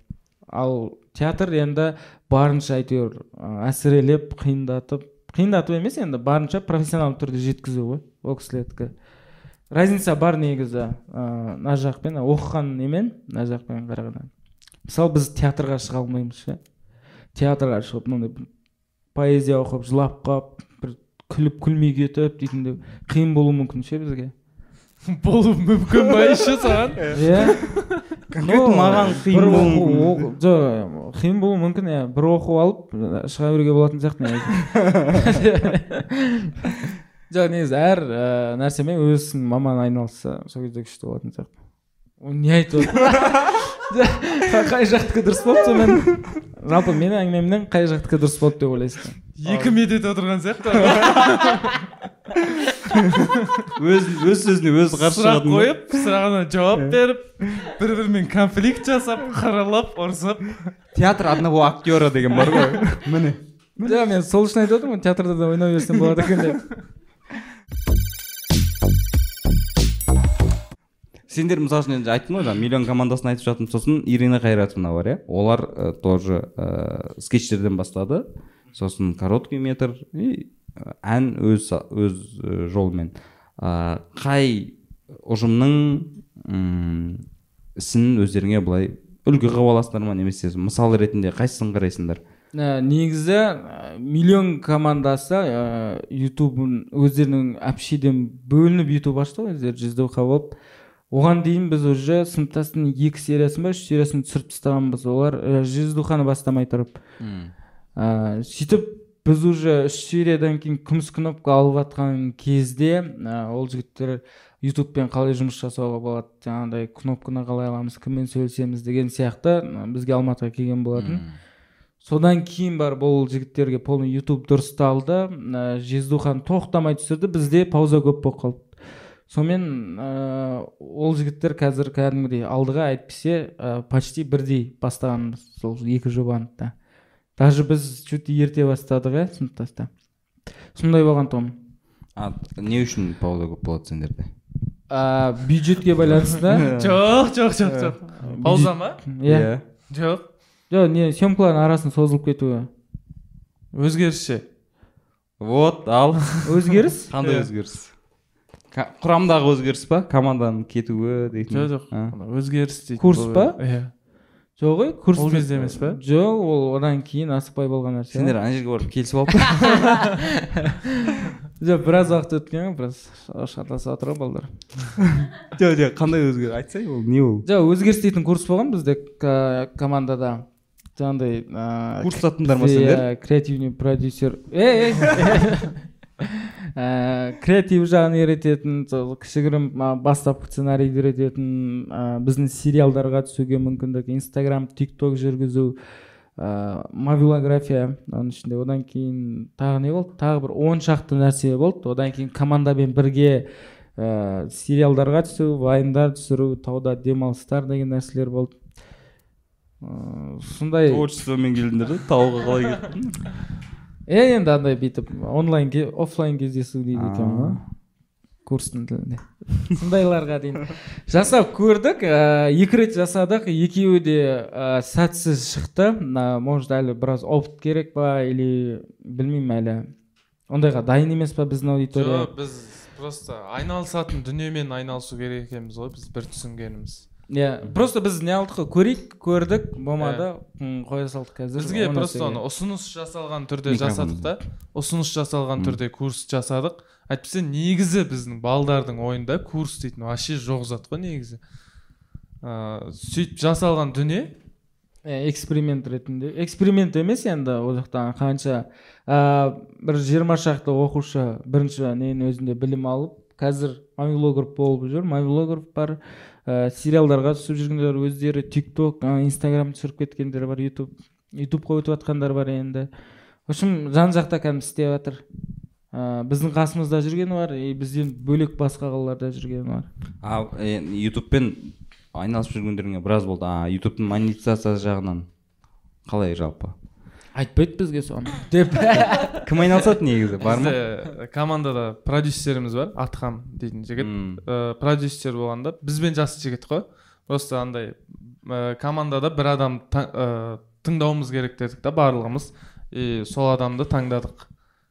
Ал театр енді барынша әйтеуір әсірелеп қиындатып қиындатып емес енді барынша профессионалды түрде жеткізу ғой ол кісілердікі. Разница бар негізі ыыы мына жақпен оқыған немен мына жақпен қарағанда. Мысалы біз театрға шыға алмаймыз ше. Театрға шығып мынандай поэзия оқып жылап қалып күліп күлмей кетіп дейтіндей қиын болуы мүмкін ше бізге? Болуы мүмкін ба еще саған? Иә. Конкретно маған қиын болуы жоқ қиын болуы мүмкін иә. бір оқып алып шыға беруге болатын сияқты негізі. Жоқ негізі әр ә, нәрсемен өзінің маманы айналысса сол кезде күшті болатын сияқты. Ол не айтып отыр? Қай жақтікі дұрыс болды сонымен? Жалпы менің әңгімемнен қай жақтікі дұрыс болды деп ойлайсың екі медет отырған сияқты. Өз өз сөзіне өзі қарсы сұрақ қойып сұрағына жауап беріп бір бірімен конфликт жасап қаралап ұрысып театр одного актера деген бар ғой. Міне. Жоқ мен сол үшін айтып отырмын театрда да ойнай берсем болады екен деп. Сендер мысалы үшін енді айттым ғой жаңа миллион командасын айтып жатырмын сосын ирина қайратовна бар иә? Олар ә, тоже ә, скетчтерден бастады. Сосын короткий метр и ән өз өз ә, жолымен. Ә, қай ұжымның м, ісін өздеріңе былай үлгі қылып аласыңдар ма немесе мысал ретінде қайсысын қарайсыңдар? Ә, негізі ә, миллион командасы ә, ютубын өздерінің общийден бөлініп ютуб ашты ғой өздері жүздеуқа болып. Оған дейін біз уже сыныптастың екі сериясын ба үш сериясын түсіріп тастағанбыз. Олар ә, жүздуханы бастамай тұрып. Ә, сөйтіп біз уже үш сериядан кейін күміс кнопка алып жатқан кезде ә, ол жігіттер ютубпен қалай жұмыс жасауға болады жаңағыдай кнопканы қалай аламыз кіммен сөйлесеміз деген сияқты бізге алматыға келген болатын. Содан кейін барып ол жігіттерге полный ютуб дұрысталды ә, жездухан тоқтамай түсірді бізде пауза көп болып қалды. Сонымен ә, ол жігіттер қазір кәдімгідей алдыға әйтпесе ә, почти бірдей бастағанбыз сол екі жобаны да. Даже біз чуть ерте бастадық иә сыныптаста. Сондай болған тұғын а не үшін пауза көп болады сендерде? Бюджетке байланысты? Жоқ жоқ жоқ жоқ. Пауза ма? иә. Жоқ. Жоқ не съемкалардың арасында созылып кетуі. Өзгеріс ше вот ал. Өзгеріс? Қандай Иә. өзгеріс? Құрамдағы өзгеріс па? Команданың кетуі дейтін. Жоқ жоқ. Өзгеріс дейді Курс па? иә. Жоқ ғой курс Ол кезде емес па? жоқ ол одан кейін асықпай болған нәрсе. Сендер ана жерге барып келісіп алып жоқ біраз уақыт өткен ғой біраз шатасып жатыр ғой балдар. Жоқ жоқ қандай өзгеріс айтсай ол не ол? Жоқ өзгеріс дейтін курс болған бізде командада. Жаңағыдай ыыы, курс ұстаттыңдар ма сендер? креативный продюсер. Ей ә, креатив жағын үйрететін сол кішігірім бастапқы сценарийді үйрететін ә, біздің сериалдарға түсуге мүмкіндік инстаграм тик ток жүргізу ә, мобилография оның ішінде. Одан кейін тағы не болды? Тағы бір он шақты нәрсе болды. Одан кейін командамен бірге ә, сериалдарға түсу вайндар түсіру тауда демалыстар деген нәрселер болды. Ә, сондай. Творчествомен келдіңдер да тауға қалай кеттің? е енді андай бүйтіп онлайн оффлайн кездесу дейді екен ғой А. курстың тілінде. Сондайларға дейін. Жасап көрдік ә, екі рет жасадық екеуі де ә, сәтсіз шықты. Мына может әлі біраз опыт керек па или білмеймін әлі. Ондайға дайын емес па біздің аудитория? Жоқ біз просто айналысатын дүниемен айналысу керек екенбіз ғой біз бір түсінгеніміз. Иә. Просто біз не алдық қой. Көрейік көрдік. Болмады. М, қоя салдық қазір. Бізге просто оны ұсыныс жасалған түрде жасадық та. Ұсыныс жасалған түрде курс жасадық. Әйтпесе негізі біздің балдардың ойында курс дейтін вообще жоқ зат қой негізі. Ыыы сөйтіп жасалған дүние. Эксперимент ретінде. Эксперимент емес енді ол жақтан қанша ә, бір жиырма шақты оқушы бірінші ненің өзінде білім алып қазір мобилограф болып жүр. Мобилограф бар ә, сериалдарға түсіп жүргендер өздері тик ток инстаграм түсіріп кеткендер бар ютуб ютубқа өтіп жатқандар бар енді. В общем жан жақта кәдімгі істеп жатыр. Ә, біздің қасымызда жүргені бар и бізден бөлек басқа қалаларда жүргені бар. А е, ютубпен айналысып жүргендеріңе біраз болды. А ютубтың монетизациясы жағынан қалай жалпы? Айтпайды бізге соны. Деп. Кім айналысады негізі? Бар ма? Бізде командада продюсеріміз бар атхам дейтін жігіт. М. ә, продюсер болғанда бізбен жас жігіт қой. Просто андай ә, командада бір адам тыңдауымыз керек дедік та барлығымыз. И сол адамды таңдадық.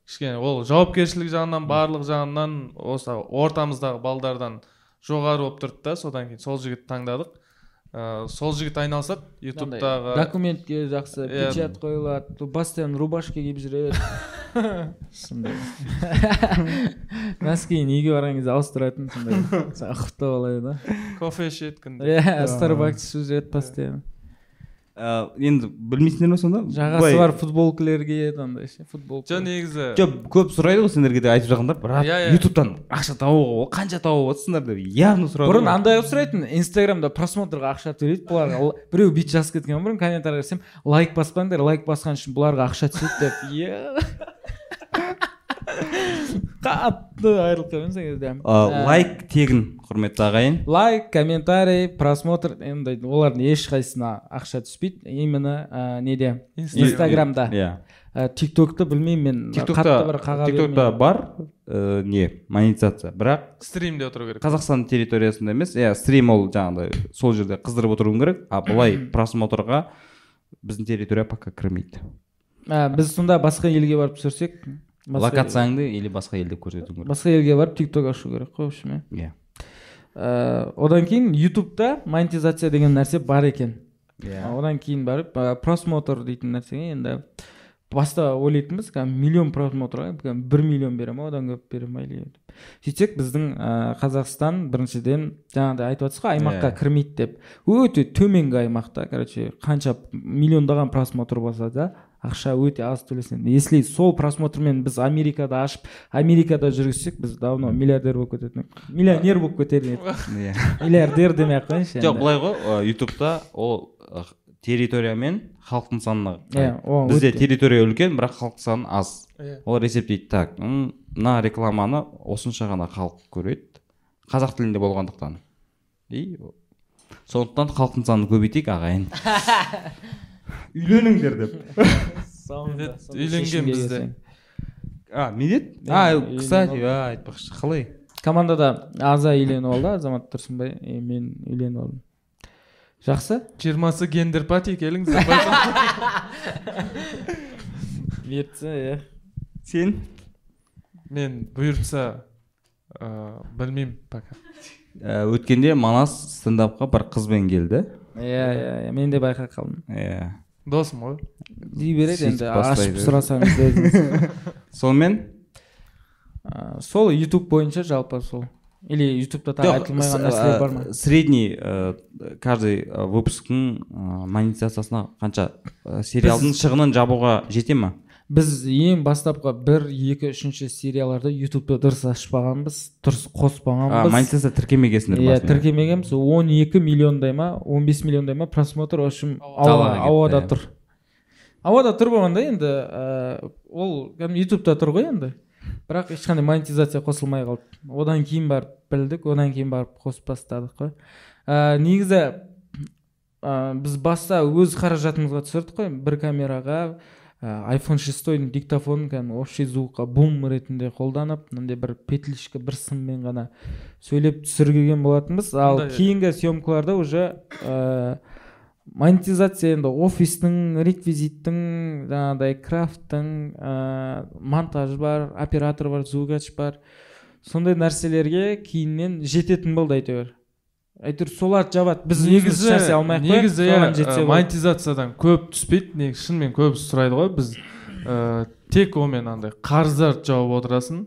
Кішкене ол жауапкершілік жағынан барлық жағынан осы ортамыздағы балдардан жоғары болып тұрды да содан кейін сол жігітті таңдадық. Ә, сол жігіт айналысады ютубтағы документке жақсы Иә. печать қойылады то постоянно рубашка киіп жүреді. Сондай. Носкиін үйге барған кезде ауыстыратын сондай. Ұқыпты бала еді кофе ішеді күнде. Иә старбакс ішіп жүреді постоянно. Ә, енді білмейсіңдер ме сонда? Жағасы бар футболкалер киеді андай ше футболка жоқ негізі. Жоқ көп сұрайды ғой сендерге де айтып жатқандар. Брат Иә, иә. ютубтан ақша табуға ол қанша тауып жатсыңдар деп явно сұрады бұрын андай қылып сұрайтын инстаграмда просмотрға ақша төлейді бұларға біреу бүйтіп жазып кеткен бұрын комментарий жазсам лайк баспаңдар лайк басқан үшін бұларға ақша түседі деп. Иә қатты айырылып қалдым сол кезде. Ә, лайк тегін құрметті ағайын. Лайк комментарий просмотр енді олардың ешқайсысына ақша түспейді. Именно ә, неде? Инстаграмда. Иә. Ә, тик токты білмеймін мен. Тиктокта қатты бір қаға тиктокта бар не монетизация. Бірақ стримде отыру керек. Қазақстан территориясында емес иә стрим ол жаңағыдай сол жерде қыздырып отыруың керек. А былай просмотрға біздің территория пока кірмейді. Біз сонда басқа елге барып түсірсек локацияңды или басқа елде көрсетуің керек? Басқа елге барып тик ток ашу керек қой в общем иә. Иә. Ә, одан кейін ютубта монетизация деген нәрсе бар екен. Иә. Одан кейін барып просмотр дейтін нәрсеге енді баста ойлайтынбыз кәдімгі миллион просмотрға бір миллион бере ма одан көп бере ма или сөйтсек біздің ә, қазақстан біріншіден жаңағыдай айтып жатсыз ғой аймаққа Иә. кірмейді деп. Өте төменгі аймақта короче қанша миллиондаған просмотр болса да ақша өте аз төлесең. Если сол просмотрмен біз америкада ашып америкада жүргізсек біз давно миллиардер болып кететін едік. Миллионер болып кетер едік. Иә. Миллиардер демей ақ қояйыншы жоқ былай ғой ютубта ол территория мен халықтың санына Иә, бізде территория үлкен бірақ халық саны аз. Иә. олар есептейді так. Мына рекламаны осынша ғана халық көреді. Қазақ тілінде болғандықтан. И сондықтан халықтың санын көбейтейік ағайын. үйленіңдер деп. Үйленген бізде. а медет а кстати а айтпақшы қалай? Командада аза үйленіп алды азамат тұрсынбай и мен үйленіп алдым. Жақсы? Жиырмасы гендер пати келіңіздер байқа. бұйыртса иә сен? Мен бұйыртса ыыы білмеймін пока. Ә, өткенде манас стендапқа бір қызбен келді. Иә иә иә мен де байқап қалдым. Иә досым ғой. Дей береді енді ашып сұрасаңыз өзіңіз. сонымен? А, сол ютуб бойынша жалпы сол. Или ютубта тағы айтылмаған нәрселер бар ма? средний каждый выпусктың монетизациясына қанша сериалдың шығынын жабуға жете ма біз ең бастапқы бір екі үшінші серияларды ютубты дұрыс ашпағанбыз дұрыс қоспағанбыз. Монетизация тіркемегенсіңдер иә тіркемегенбіз. Он екі миллиондай ма он бес миллиондай ма просмотр в общем ауада иә. тұр. Ауада тұр болғанда енді ә, ол кәдімгі ютубта тұр ғой енді. Бірақ ешқандай монетизация қосылмай қалды. Одан кейін барып білдік одан кейін барып қосып бастадық қой. Ә, негізі ә, біз баста өз қаражатымызға түсірдік қой бір камераға. Ә, iphone шестойдың диктофонын кәдімгі общий звукқа бум ретінде қолданып мынандай бір петличка бір сыммен ғана сөйлеп түсірген болатынбыз. Ал кейінгі съемкаларда уже ә, монетизация енді офистің реквизиттің жаңағыдай крафттың ә, монтаж бар оператор бар звукач бар. Сондай нәрселерге кейіннен жететін болды әйтеуір. Әйтеуір соларды жабады біз өзіміз шәсе алмай ақ негізі иә монетизациядан көп түспейді негізі шынымен көбісі сұрайды ғой біз ә, тек онымен андай қарыздарды жауып отырасың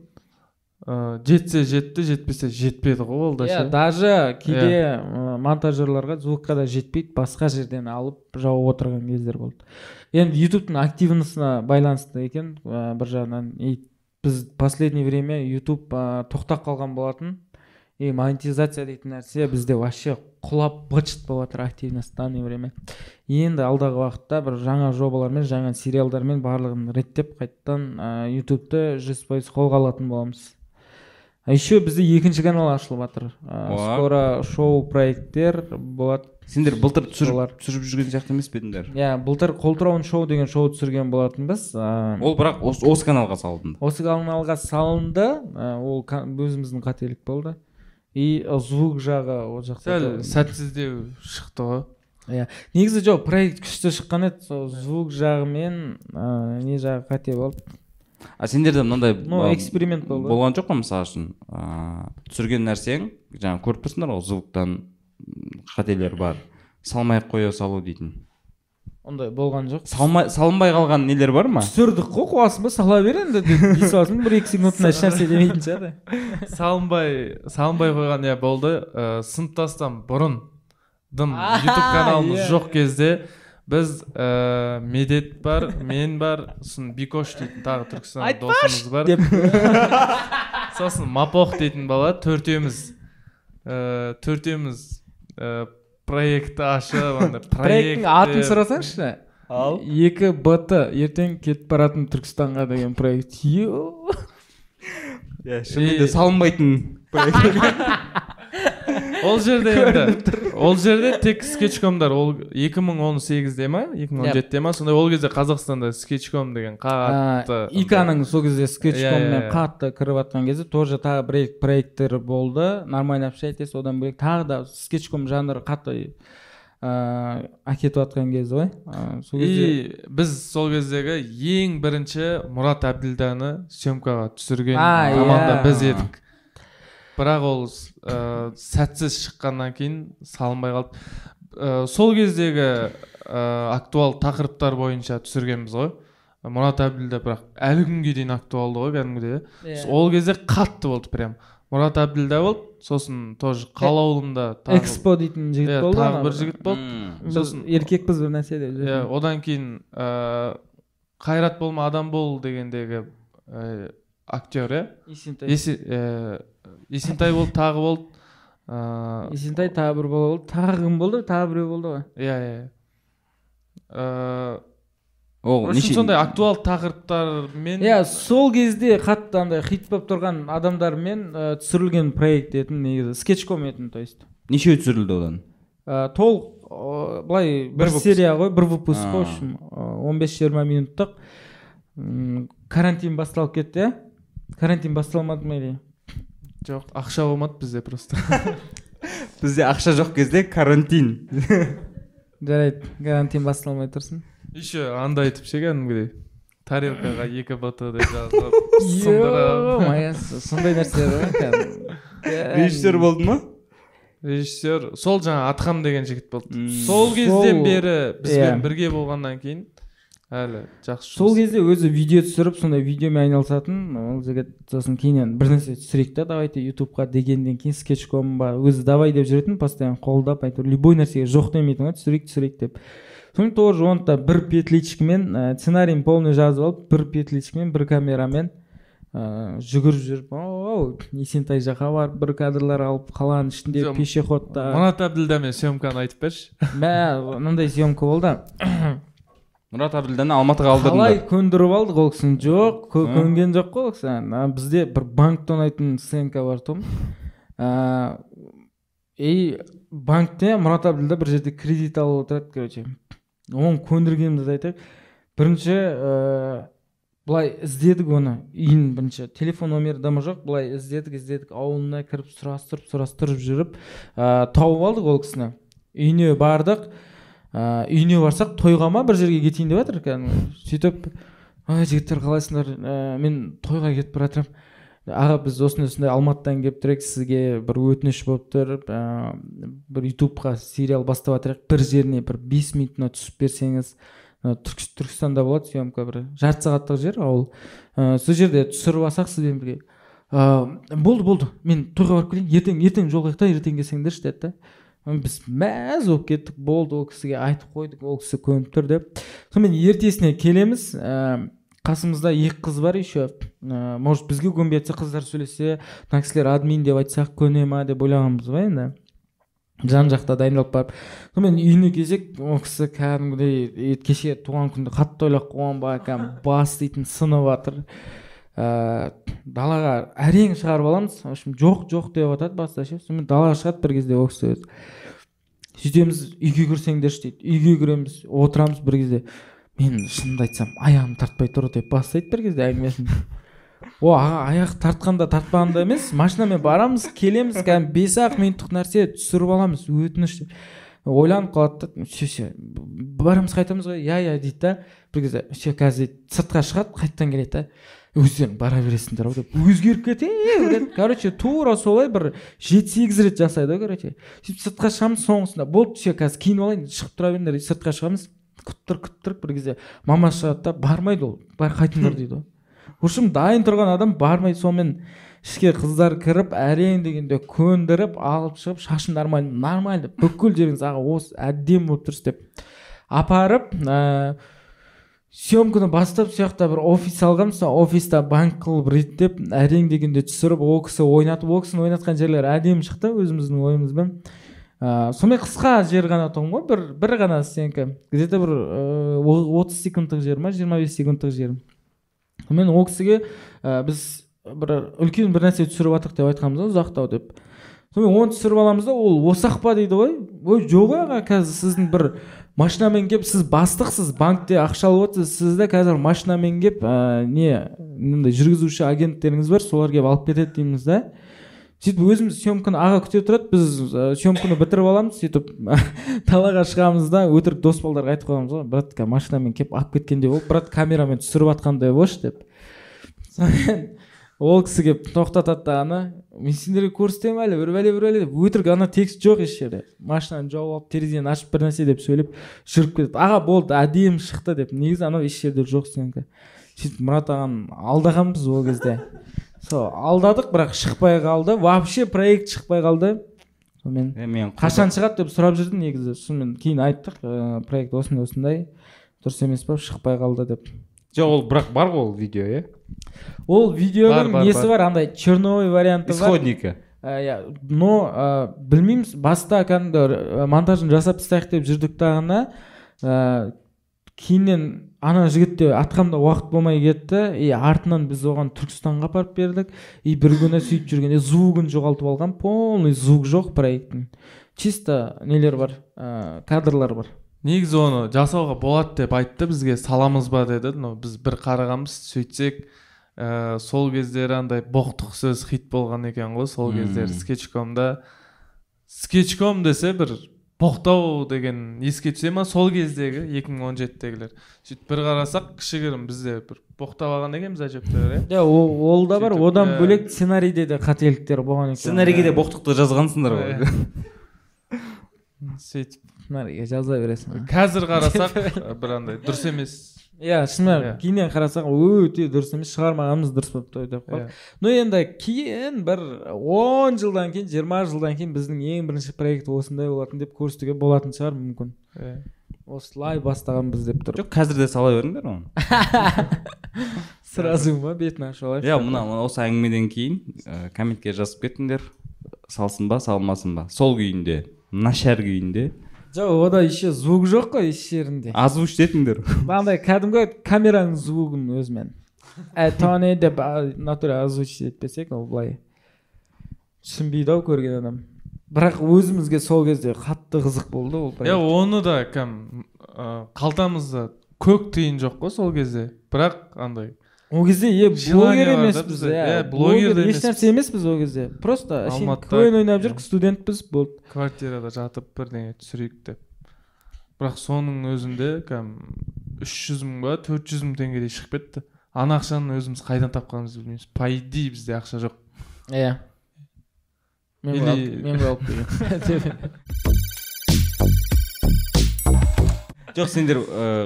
ә, жетсе жетті жетпесе жетпеді ғой ол да иә даже кейде ә, монтажерларға звукқа да жетпейді басқа жерден алып жауып отырған кездер болды. Енді ютубтың активностына байланысты екен ә, бір жағынан и біз последнее время ютуб ә, тоқтап қалған болатын. И монетизация дейтін нәрсе бізде вообще құлап быт болып жатыр активность в данное время енді алдағы уақытта бір жаңа жобалармен жаңа сериалдармен барлығын реттеп қайтадан ә, ютубты жүз пайыз қолға алатын боламыз. А еще бізде екінші канал ашылып жатыр ә, Уа. скоро шоу проекттер болады сендер былтыр түсіріп түсіріп жүрген сияқты емес пе едіңдер? Иә былтыр қолтырауын шоу деген шоу түсірген болатынбыз ә, ол бірақ осы, осы каналға салынды. осы каналға салынды ә, ол өзіміздің қателік болды. И звук жағы ол жақта сәл сәтсіздеу шықты ғой. Иә. Негізі жоқ проект күшті шыққан еді сол звук жағы мен ә, не жағы қате болды а сендерде мынандай ну эксперимент болды. болған жоқ па мысалы үшін? Ыыы түсірген нәрсең жаңа көріп тұрсыңдар ғой звуктан қателер бар. Салмай ақ қоя салу дейтін. Ондай болған жоқ. Салмай салынбай қалған нелер бар ма? түсірдік қой қуасың ба? сала бер енді деп дей саласың бір екі секундына ешнәрсе демейтін шығар салынбай салынбай қойған иә болды. Ә, сыныптастан бұрын дым ютуб каналымыз иә. жоқ кезде біз ә, медет бар мен бар сосын бикош дейтін тағы түркістан досымыз бар. Деп. Сосын мапох дейтін бала төртеуміз. Ә, төртеуміз ә, проектті ашып андай проекттің атын проект сұрасаңшы ал? Екі бт ертең кетіп баратын түркістанға деген проект. Иә шынымен де салынбайтын ол жерде енді ол жерде тек скетчкомдар. Ол 2018-де ма? 2017-де ма? Сондай ол кезде қазақстанда скетчком деген қатты иканың сол кезде Иә, иә, скетчкоммен иә. қатты кіріп жатқан кезде тоже тағы бір екі проекттер болды. Нормально общайтесь одан бөлек тағы да скетчком жанры қатты ыыы әкетіп жатқан кез ғой. Сол кезде и біз сол кездегі ең бірінші мұрат әбділданы съемкаға түсірген команда иә. біз едік. Бірақ ол ә, сәтсіз шыққаннан кейін салынбай қалды. Ә, сол кездегі ә, актуал тақырыптар бойынша түсіргенбіз ғой. Мұрат әбділда бірақ әлі күнге дейін актуалды ғой кәдімгідей Иә. ол кезде қатты болды прям. Мұрат әбділда болды сосын тоже қалаулымда тағы экспо дейтін жігіт иә, болды тағы бір жігіт болды. Сосын- еркекпіз бір нәрсе деп иә одан кейін ә, қайрат болма адам бол дегендегі ә, актер иә? Есентай Есе, есентай болды тағы болды. Ыыы есентай тағы бір бала болды. Тағы кім болды? Тағы біреу болды ғой. Иә иә ыыы ол в общем сондай актуал тақырыптармен иә сол кезде қатты андай хит болып тұрған адамдармен ә, түсірілген проект етін негізі скетчком етін то есть. Нешеу түсірілді одан? Ә, толық ә, былай бір серия ғой бір выпуск қой в общем он бес жиырма минуттық. Карантин басталып кетті иә? Карантин басталмады ма или? Жоқ ақша болмады бізде просто. Бізде ақша жоқ кезде карантин. жарайды карантин басталмай тұрсын. Еще андай айтып ше кәдімгідей? Тарелкаға екі бт деп жазып сындырып. сондай нәрселер ғой режиссер болды ма? Режиссер сол жаңа атхам деген жігіт болды. Сол кезден бері бізбен иә. бірге болғаннан кейін әлі жақсы сол кезде өзі видео түсіріп сондай видеомен айналысатын ол жігіт сосын кейіннен бір нәрсе түсірейік та давайте ютубқа дегеннен кейін скетчком ба өзі давай деп жүретін постоянно қолдап әйтеуір любой нәрсеге жоқ демейтін ғой түсірейік түсірейік деп. Сосын тоже оны да бір петличкамен ә, сценарийін полный жазып алып бір петличкамен бір камерамен ыыы жүгіріп жүріп оу есентай жаққа барып бір кадрлар алып қаланың ішінде пешеходта. манат әбділдамен съемканы айтып берші. Мә мынандай съемка болды. Мұрат әбділданы алматыға қалай алдырдыңдар көндіріп алдық ол кісіні? Жоқ көнген жоқ қой ол кісі. Бізде бір банкте ойнайтын сценка бар тұғын и банкте мұрат әбділда бір жерде кредит алып отырады короче. Оны көндіргенімізді айтайық. Бірінші ыыы былай іздедік оны үйін бірінші. Телефон номері дымы жоқ былай іздедік іздедік. Ауылына кіріп сұрастырып сұрастырып жүріп ыыы тауып алдық ол кісіні. Үйіне бардық. Ыыы үйіне барсақ тойға ма бір жерге кетейін деп жатыр кәдімгі. Сөйтіп ой жігіттер қалайсыңдар? Ә, мен тойға кетіп бара жатырмын аға біз осындай осындай алматыдан келіп сізге бір өтініш болып тұр ә, бір ютубқа сериал бастап жатырық бір жеріне бір бес минутына түсіп берсеңіз ә, түрк, түркістанда болады съемка бір. Жарты сағаттық жер ауыл. Ә, сол жерде түсіріп алсақ сізбен бірге ә, болды болды. Мен тойға барып келейін. Ертең ертең жолығайық та ертең келсеңдерші деді да біз мәз болып кеттік болды ол кісіге айтып қойдық ол кісі көніп тұр деп. Сонымен ертесіне келеміз ә, қасымызда екі қыз бар еще. Ә, может бізге көнбей жатса қыздар сөйлесе мына кісілер админ деп айтсақ көне ма деп ойлағанбыз ғой енді? Жан жақта дайындалып барып. Сонымен үйіне келсек ол кісі кәдімгідей кеше туған күнді қатты ойлап қойған ба кәдімгі бас дейтін сынып жатыр ә, далаға әрең шығарып аламыз. В общем жоқ жоқ деп жатады баста ше сонымен далаға шығады бір кезде ол кісі өзі. Сөйтеміз үйге кірсеңдерші дейді. Үйге кіреміз отырамыз бір кезде. Мен шынымды айтсам аяғым тартпай тұр деп бастайды бір кезде әңгімесін о аға аяқ тартқанда тартпағанда емес машинамен барамыз келеміз кәдімгі бес ақ минуттық нәрсе түсіріп аламыз өтініш деп. Ойланып қалады да все все барамыз қайтамыз ғой иә иә дейді да. Бір кезде все қазір дейді, сыртқа шығады қайтадан келеді да өздерің бара бересіңдер ау деп өзгеріп кете береді короче тура солай бір жеті сегіз рет жасайды короче. Сөйтіп сыртқа шығамыз соңғысында. Болды все қазір киініп алайын шығып тұра беріңдер сыртқа шығамыз. Күттір күттір бір кезде мама шығады да бармайды ол бар қайтыңдар дейді ғой. В общем дайын тұрған адам бармайды сонымен ішке қыздар кіріп әрең дегенде көндіріп алып шығып шашың нормально нормально бүкіл жеріңіз аға осы әдемі болып тұрсыз деп апарып ыыы съемканы бастап сол жақта бір офис алғанбыз сол офиста банк қылып реттеп әрең дегенде түсіріп ол кісі ойнатып ол кісінің ойнатқан жерлері әдемі шықты өзіміздің ойымызбен. Ыыы сондай қысқа жер ғана тұғын ғой бір бір ғана сценка где то бір отыз секундтық жер ма жиырма бес секундтық жер. Сонымен ол кісіге біз бір үлкен бір нәрсе түсіріп жатырмық деп айтқанбыз ғой ұзақтау деп. Сонымен оны түсіріп аламыз да ол осақ па? дейді ғой. Ой жоқ аға қазір сіздің бір машинамен келіп сіз бастықсыз банкте ақша алып отырсыз. Сізді қазір машинамен келіп ә, не мындай жүргізуші агенттеріңіз бар солар келіп алып кетеді дейміз да сөйтіп өзіміз съемканы аға күте тұрады біз съемканы бітіріп аламыз сөйтіп далаға шығамыз да өтірік дос балдарға айтып қоямыз ғой брат машинамен келіп алып кеткендей болды брат камерамен түсіріп жатқандай болшы деп. Сонымен ол кісі келіп тоқтатады да ана мен сендерге көрсетемін әлі бір бәле бір бәле деп. Өтірік ана текст жоқ еш жерде. Машинаны жауып алып терезені ашып бір нәрсе деп сөйлеп жүріп кетеді. Аға болды әдемі шықты деп. Негізі анау еш жерде жоқ сенікі. Сөйтіп мұрат ағаны алдағанбыз ол кезде. Сол алдадық бірақ шықпай қалды. Вообще проект шықпай қалды. Сонымен мен қашан шығады деп сұрап жүрдім негізі. Сонымен кейін айттық ыыы проект осындай осындай дұрыс емес па шықпай қалды деп. Жоқ ол бірақ бар ғой ол видео иә? Ол видеоның несі бар. андай черновой варианты бар. Исходникі иә но ә, білмейміз баста кәдімгі ә, монтажын жасап тастайық деп жүрдік дағыны ә, кейіннен ана жігітте атқамда уақыт болмай кетті. И артынан біз оған түркістанға апарып бердік. И бір күні сөйтіп жүргенде звугын жоғалтып алған. Полный звук жоқ проекттің чисто нелер бар? Ә, кадрлар бар. Негізі оны жасауға болады деп айтты бізге саламыз ба деді. Но біз бір қарағанбыз сөйтсек ә, сол кездері андай боқтық сөз хит болған екен ғой сол кездері скетчкомда. Скетчком десе бір боқтау деген еске түсе ма сол кездегі 2017-дегілер сөйтіп бір қарасақ кішігірім бізде бір боқтап алған екенбіз әжептәуір иә? Иә ол, ол да бар. Одан ә, бөлек сценарийде де қателіктер болған екен. Сценарийге де боқтықты жазғансыңдар ғой. Сөйтіп сценарийге жаза бересің. Қазір қарасақ бір андай дұрыс емес. Иә шынымен Иә. кейіннен қарасақ өте дұрыс емес шығармағанымыз дұрыс болыпты ғой деп Иә. қояды но енді кейін бір он жылдан кейін жиырма жылдан кейін біздің ең бірінші проект осындай болатын деп көрсетуге болатын шығар мүмкін. Иә. осылай бастағанбыз деп тұр жоқ қазір де сала беріңдер оны. Сразу ма бетін ашып алайық иә мына мына осы әңгімеден кейін комментке жазып кетіңдер. Салсын ба салмасын ба? Сол күйінде нашар күйінде жоқ ода еще звук жоқ қой еш жерінде озвучить етіңдер андай кәдімгі камераның звугын өзімен тони деп а, натуре озвучить етпесек ол былай түсінбейді ау көрген адам. Бірақ өзімізге сол кезде қатты қызық болды ол иә оны да кәм ә, қалтамызда көк тиын жоқ қой сол кезде. Бірақ андай ол кезде е блогер емеспіз иә блогер блогер да еш емеспіз. ол кезде просто әшейін квн ойнап жүрік студентпіз болды квартирада жатып бірдеңе түсірейік деп бірақ соның өзінде кәм үш жүз мың ба төрт жүз мың теңгедей шығып кетті ана ақшаны өзіміз қайдан тапқанымызды білмейміз по идее бізде ақша жоқ иә мен мен ғой алып келгенмін жоқ сендер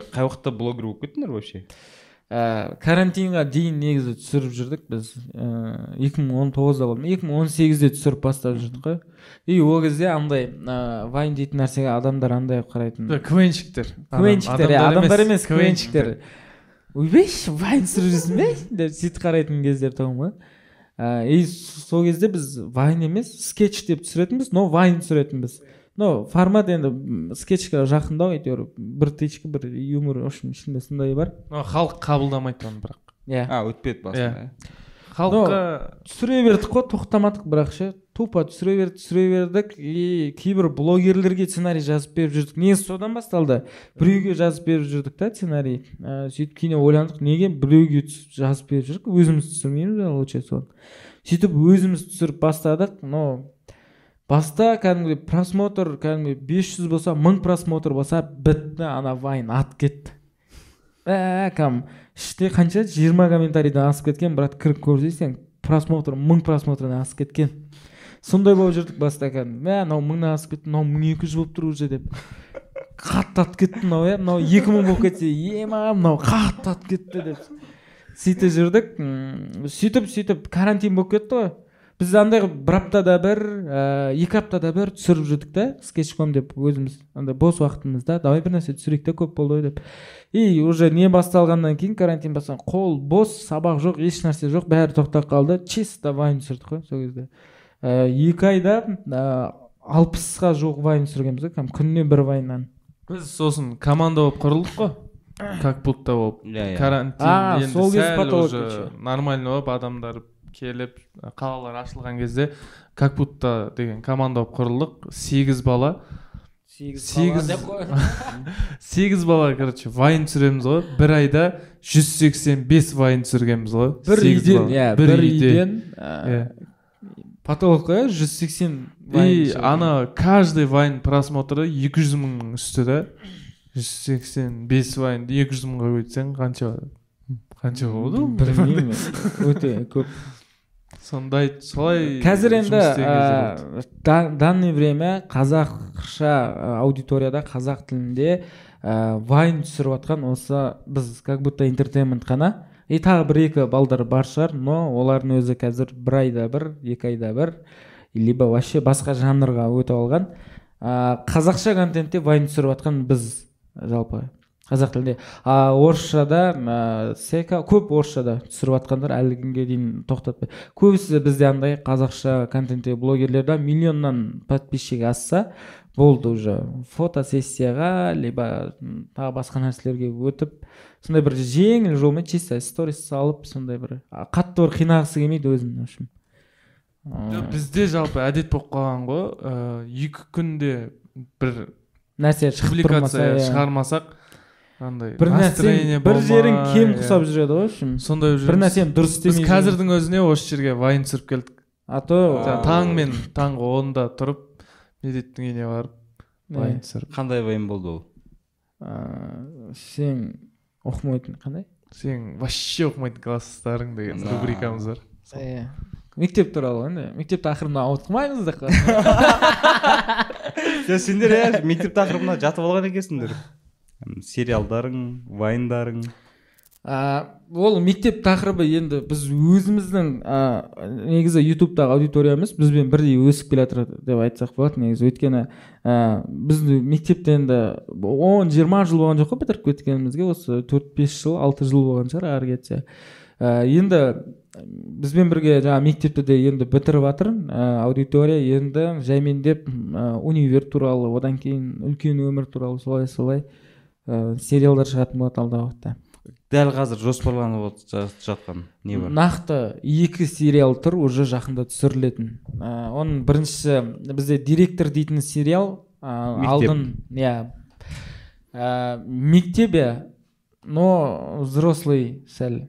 қай уақытта блогер болып кеттіңдер вообще? Ә, карантинға дейін негізі түсіріп жүрдік біз. Екі мың он тоғызда болдым екі мың он сегізде түсіріп бастап жүрдік қой. И ол кезде андай ә, вайн дейтін нәрсеге адамдар андай қарайтын. Квенщиктер квенчиктер. Иә адамдар емес квенчиктер. ойбай вайн түсіріп жүрсің бе? деп сөйтіп қарайтын кездер тұғын ғой. Ә, и сол кезде біз вайн емес скетч деп түсіретінбіз но вайн түсіретінбіз. Но формат енді скетчке жақындау әйтеуір бір тычка бір юмор в общем ішінде сондай бар. Но халық қабылдамайды оны бірақ. Иә. А өтпеді басында иә. халыққа түсіре бердік қой тоқтамадық бірақ ше. Тупо түсіре бердік түсіре бердік и кейбір блогерлерге сценарий жазып беріп жүрдік. Негізі содан басталды? Біреуге жазып беріп жүрдік та сценарий. Ә, сөйтіп кейіннен ойландық неге біреуге жазып беріп жүрік өзіміз түсірмейміз бе лучше соны сөйтіп өзіміз түсіріп бастадық но баста кәдімгідей просмотр кәдімгі 500 болса мың просмотр болса бітті ана вайн атып кетті. Ә кәм іште қанша жиырма комментарийден асып кеткен брат кіріп көрсейсің просмотр мың просмотрдан асып кеткен. Сондай болып жүрдік баста кәдімгі мә мынау мыңнан асып кетті мынау мың екі жүз болып тұр уже деп. Қатты атып кетті мынау иә мынау екі мың болып кетсе ема мынау қатты атып кетті деп сөйтіп жүрдік. Сөйтіп сөйтіп карантин болып кетті ғой. Біз андай қылып бір аптада бір ә, екі аптада бір түсіріп жүрдік та. Скетчком деп өзіміз андай бос уақытымызда давай бір нәрсе түсірейік та көп болды ғой деп. И уже не басталғаннан кейін карантин басталған. Қол бос сабақ жоқ еш нәрсе жоқ бәрі тоқтап қалды. Чисто вайн түсірдік қой сол кезде. Ә, екі айда ә, алпысқа жуық вайн түсіргенбіз ғой. Кәдімгі күніне бір вайннан. Біз сосын команда болып құрылдық қой. Как будто болып. Иә иә. Карантин А, енді сәл уже нормально болып адамдар келіп қалалар ашылған кезде как будто деген команда болып құрылдық. Сегіз бала. Сегіз- сегіз бала короче вайн түсіреміз ғой. Бір айда 185 вайн түсіргенбіз ғой. Бір үйден иә бір бір үйде үйден Иә. потолок қой жүз сексен и ана каждый вайн просмотры 200 мың үсті да. 185 вайн 200 мыңға көйтсең қанша қанша болады ол? білмеймін. Өте көп. Сондай солай қазір енді ә, да- данный время қазақша аудиторияда қазақ тілінде ә, вайн түсіріп жатқан осы біз как будто интертеймент қана. И тағы бір екі балдар бар шығар но олардың өзі қазір бір айда бір екі айда бір либо вообще басқа жанрға өтіп алған. Ә, қазақша контентте вайн түсіріп жатқан біз жалпы. Қазақ тілінде. А орысшада ә, сека көп орысшада түсіріп жатқандар әлі күнге дейін тоқтатпай. Көбісі бізде андай қазақша контентте блогерлерде миллионнан подписчик асса болды уже. Фотосессияға либо тағы басқа нәрселерге өтіп сондай бір жеңіл жолмен чисто сторис салып сондай бір қатты бір қинағысы келмейді өзін в общем. Бізде жалпы әдет болып қалған ғой. Ә, екі күнде бір нәрсе публикация иә. шығармасақ андай бір нәрсе бір жерің кем құсап жүреді ғой в общем сондай болып бір нәрсені дұрыс біз істемей қазірдің өзіне осы жерге вайн түсіріп келдік. А то таңмен таңғы онда тұрып медеттің үйіне барып вайн түсіріп. Қандай вайм болды ол? Сен оқымайтын қандай? Сен вообще оқымайтын класстарың деген рубрикамыз бар. Иә мектеп туралы ғой енді. Мектеп тақырыбына ауытқымаймыз деп жоқ сендер иә мектеп тақырыбына жатып алған екенсіңдер. Сериалдарың вайндарың? А, ол мектеп тақырыбы енді біз өзіміздің а, негізі ютубтағы аудиториямыз бізбен бірдей өсіп келе жатыр деп айтсақ болады негізі. Өйткені ә, біз мектепте енді он жиырма жыл болған жоқ қой бітіріп кеткенімізге. Осы төрт бес жыл алты жыл болған шығар ары кетсе. Ә, енді бізбен бірге жаңағы мектепті де енді бітіріп жатыр ә, аудитория енді жаймендеп ә, универ туралы одан кейін үлкен өмір туралы солай солай ә, сериалдар шығатын болады алдағы уақытта. Дәл қазір жоспарланып жатқан не бар? Нақты екі сериал тұр уже жақында түсірілетін. Ә, оның біріншісі бізде директор дейтін сериал ә, Мектеп. алдын иә. Ә, мектеп иә но взрослый сәл.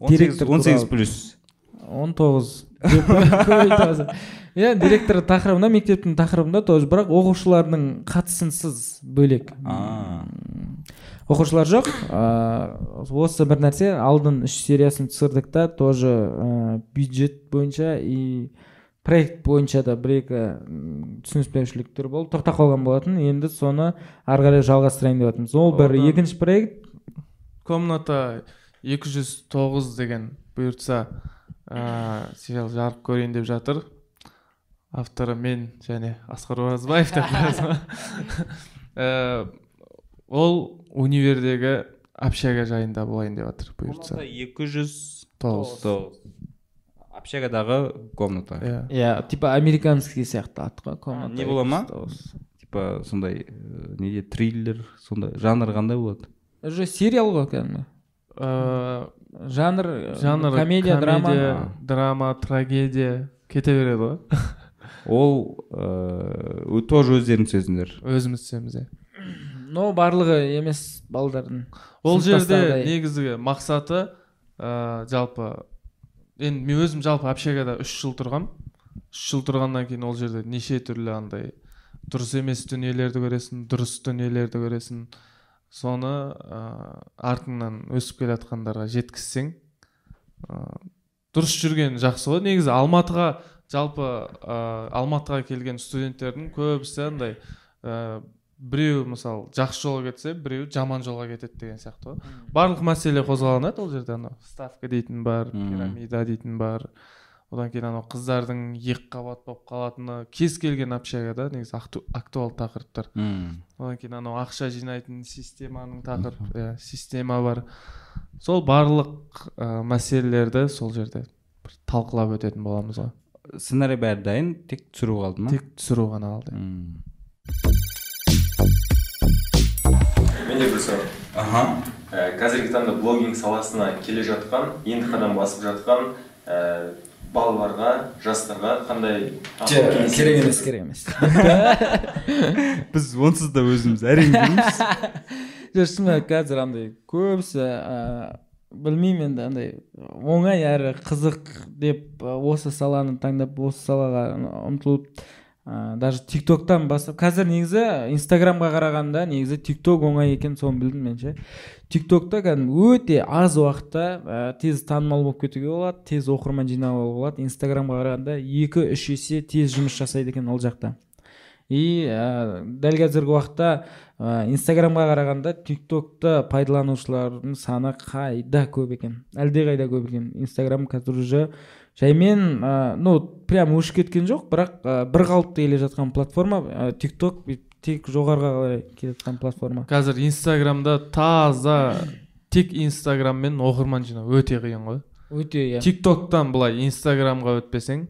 18 18 плюс. Он тоғыз. иә директор тақырыбында мектептің тақырыбында тоже. Бірақ оқушылардың қатысынсыз бөлек. Оқушылар жоқ. Ыыы осы бір нәрсе алдын үш сериясын түсірдік та тоже ыыы бюджет бойынша и проект бойынша да бір екі түсініспеушіліктер болып тоқтап қалған болатын. Енді соны ары қарай жалғастырайын деп жатырмыз ол бір екінші проект. Комната 209 деген бұйыртса ә, сериал жарық көрейін деп жатыр. Авторы мен және асқар оразбаев деп? Ә, ол универдегі общага жайында болайын деп жатыр бұйыртса. Екі жүз тоғыз. общагадағы комната. Иә. Иә типа американский сияқты аты ғой комната не бола ма? 209. типа сондай э, неде триллер сондай жанр қандай болады? Уже сериал ғой кәдімгі. Ә, жанр э, жанр комедия драма. драма трагедия кете береді ғой. ол ыыы тоже өздерің түсесіңдер өзіміз түсеміз иә. Но барлығы емес балдардың ол жерде негізгі мақсаты ә, жалпы енді мен өзім жалпы общагада үш жыл тұрғам. Үш жыл тұрғаннан кейін ол жерде неше түрлі андай дұрыс емес дүниелерді көресің дұрыс дүниелерді көресің. Соны ә, артыңнан өсіп келе жатқандарға жеткізсең ә, дұрыс жүрген жақсы ғой. Негізі алматыға жалпы ә, алматыға келген студенттердің көбісі андай ә, біреу мысалы жақсы жолға кетсе біреу жаман жолға кетеді деген сияқты ғой. Барлық мәселе қозғалынады ол жерде анау. Ставка дейтін бар пирамида дейтін бар. Одан кейін анау қыздардың екі қабат болып қалатыны кез келген общагада негізі акту- актуалды тақырыптар. Одан кейін анау ақша жинайтын системаның тақырып иә система бар. Сол барлық ә, мәселелерді сол жерде бір талқылап өтетін боламыз ғой. Сценарий бәрі дайын тек түсіру қалды ма? Тек түсіру ғана қалды менде бір сұрақ аха. Ә, қазіргі таңда блогинг саласына келе жатқан енді қадам басып жатқан ә, балаларға жастарға қандай керек емес керек емес. Біз онсыз да өзіміз әрең білеміз жоқ шынымен қазір андай көбісі ә, білмеймін енді андай оңай әрі қызық деп осы саланы таңдап осы салаға ұмтылып ә, даже тиктоктан бастап қазір негізі инстаграмға қарағанда негізі тикток оңай екен соны білдім мен ше. Тиктокта кәдімгі өте аз уақытта ә, тез танымал болып кетуге болады тез оқырман жинауға болады. Инстаграмға қарағанда екі үш есе тез жұмыс жасайды екен ол жақта. И ә, дәл қазіргі уақытта ә, инстаграмға қарағанда тиктокты пайдаланушылардың саны қайда көп екен? Әлдеқайда көп екен. Инстаграм қазір уже жаймен ә, ну прям өшіп кеткен жоқ бірақ ә, бір қалыпты келе жатқан платформа ә, тикток тек жоғарыға қарай келе жатқан платформа. Қазір инстаграмда таза тек инстаграммен оқырман жинау өте қиын ғой. Өте иә. Тик токтан былай инстаграмға өтпесең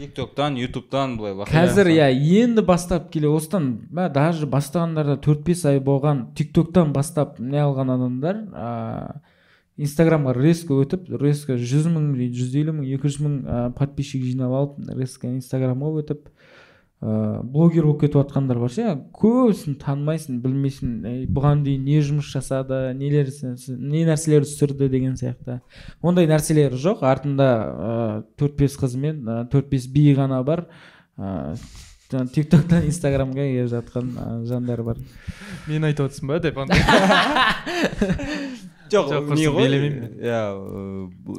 тик токтан ютубтан былай қазір иә енді бастап келе осыдан ба даже бастағандарда төрт бес ай болған тик токтан бастап не алған адамдар ыыы инстаграмға резко өтіп резко жүз мың жүз елу мың екі жүз мың подписчик жинап алып резко инстаграмға өтіп ыыы блогер болып кетіп жатқандар бар ше көбісін танымайсың білмейсің ей, бұған дейін не жұмыс жасады нелер не нәрселер түсірді деген сияқты. Ондай нәрселер жоқ артында ыыы төрт бес қыз мен ы, төрт бес би ғана бар. Ыыы тик токтан инстаграмға келіп жатқан жандар бар. Мен айтып отырсың ба деп жоқ не ғой иә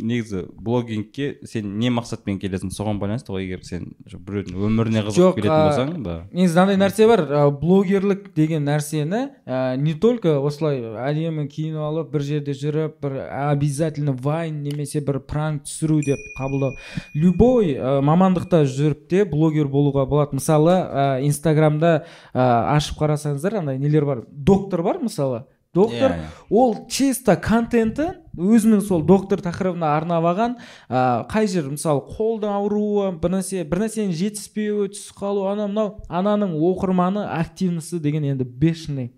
негізі блогингке сен не мақсатпен келесің? Соған байланысты ғой егер сен біреудің өміріне қызығып келетін болсаң да. негізі мынандай нәрсе бар блогерлік деген нәрсені ә, не только осылай әдемі киініп алып бір жерде жүріп бір обязательно вайн немесе бір пранк түсіру деп қабылдау. Любой ә, мамандықта жүріп те блогер болуға болады. Мысалы ә, инстаграмда ә, ашып қарасаңыздар андай нелер бар. Доктор бар мысалы. Доктор Иә, иә. ол чисто контенті өзінің сол доктор тақырыбына арнап алған ә, қай жер мысалы қолдың ауруы бір нәрсе бір нәрсенің жетіспеуі түсіп қалу анау мынау ананың оқырманы активності деген енді бешеный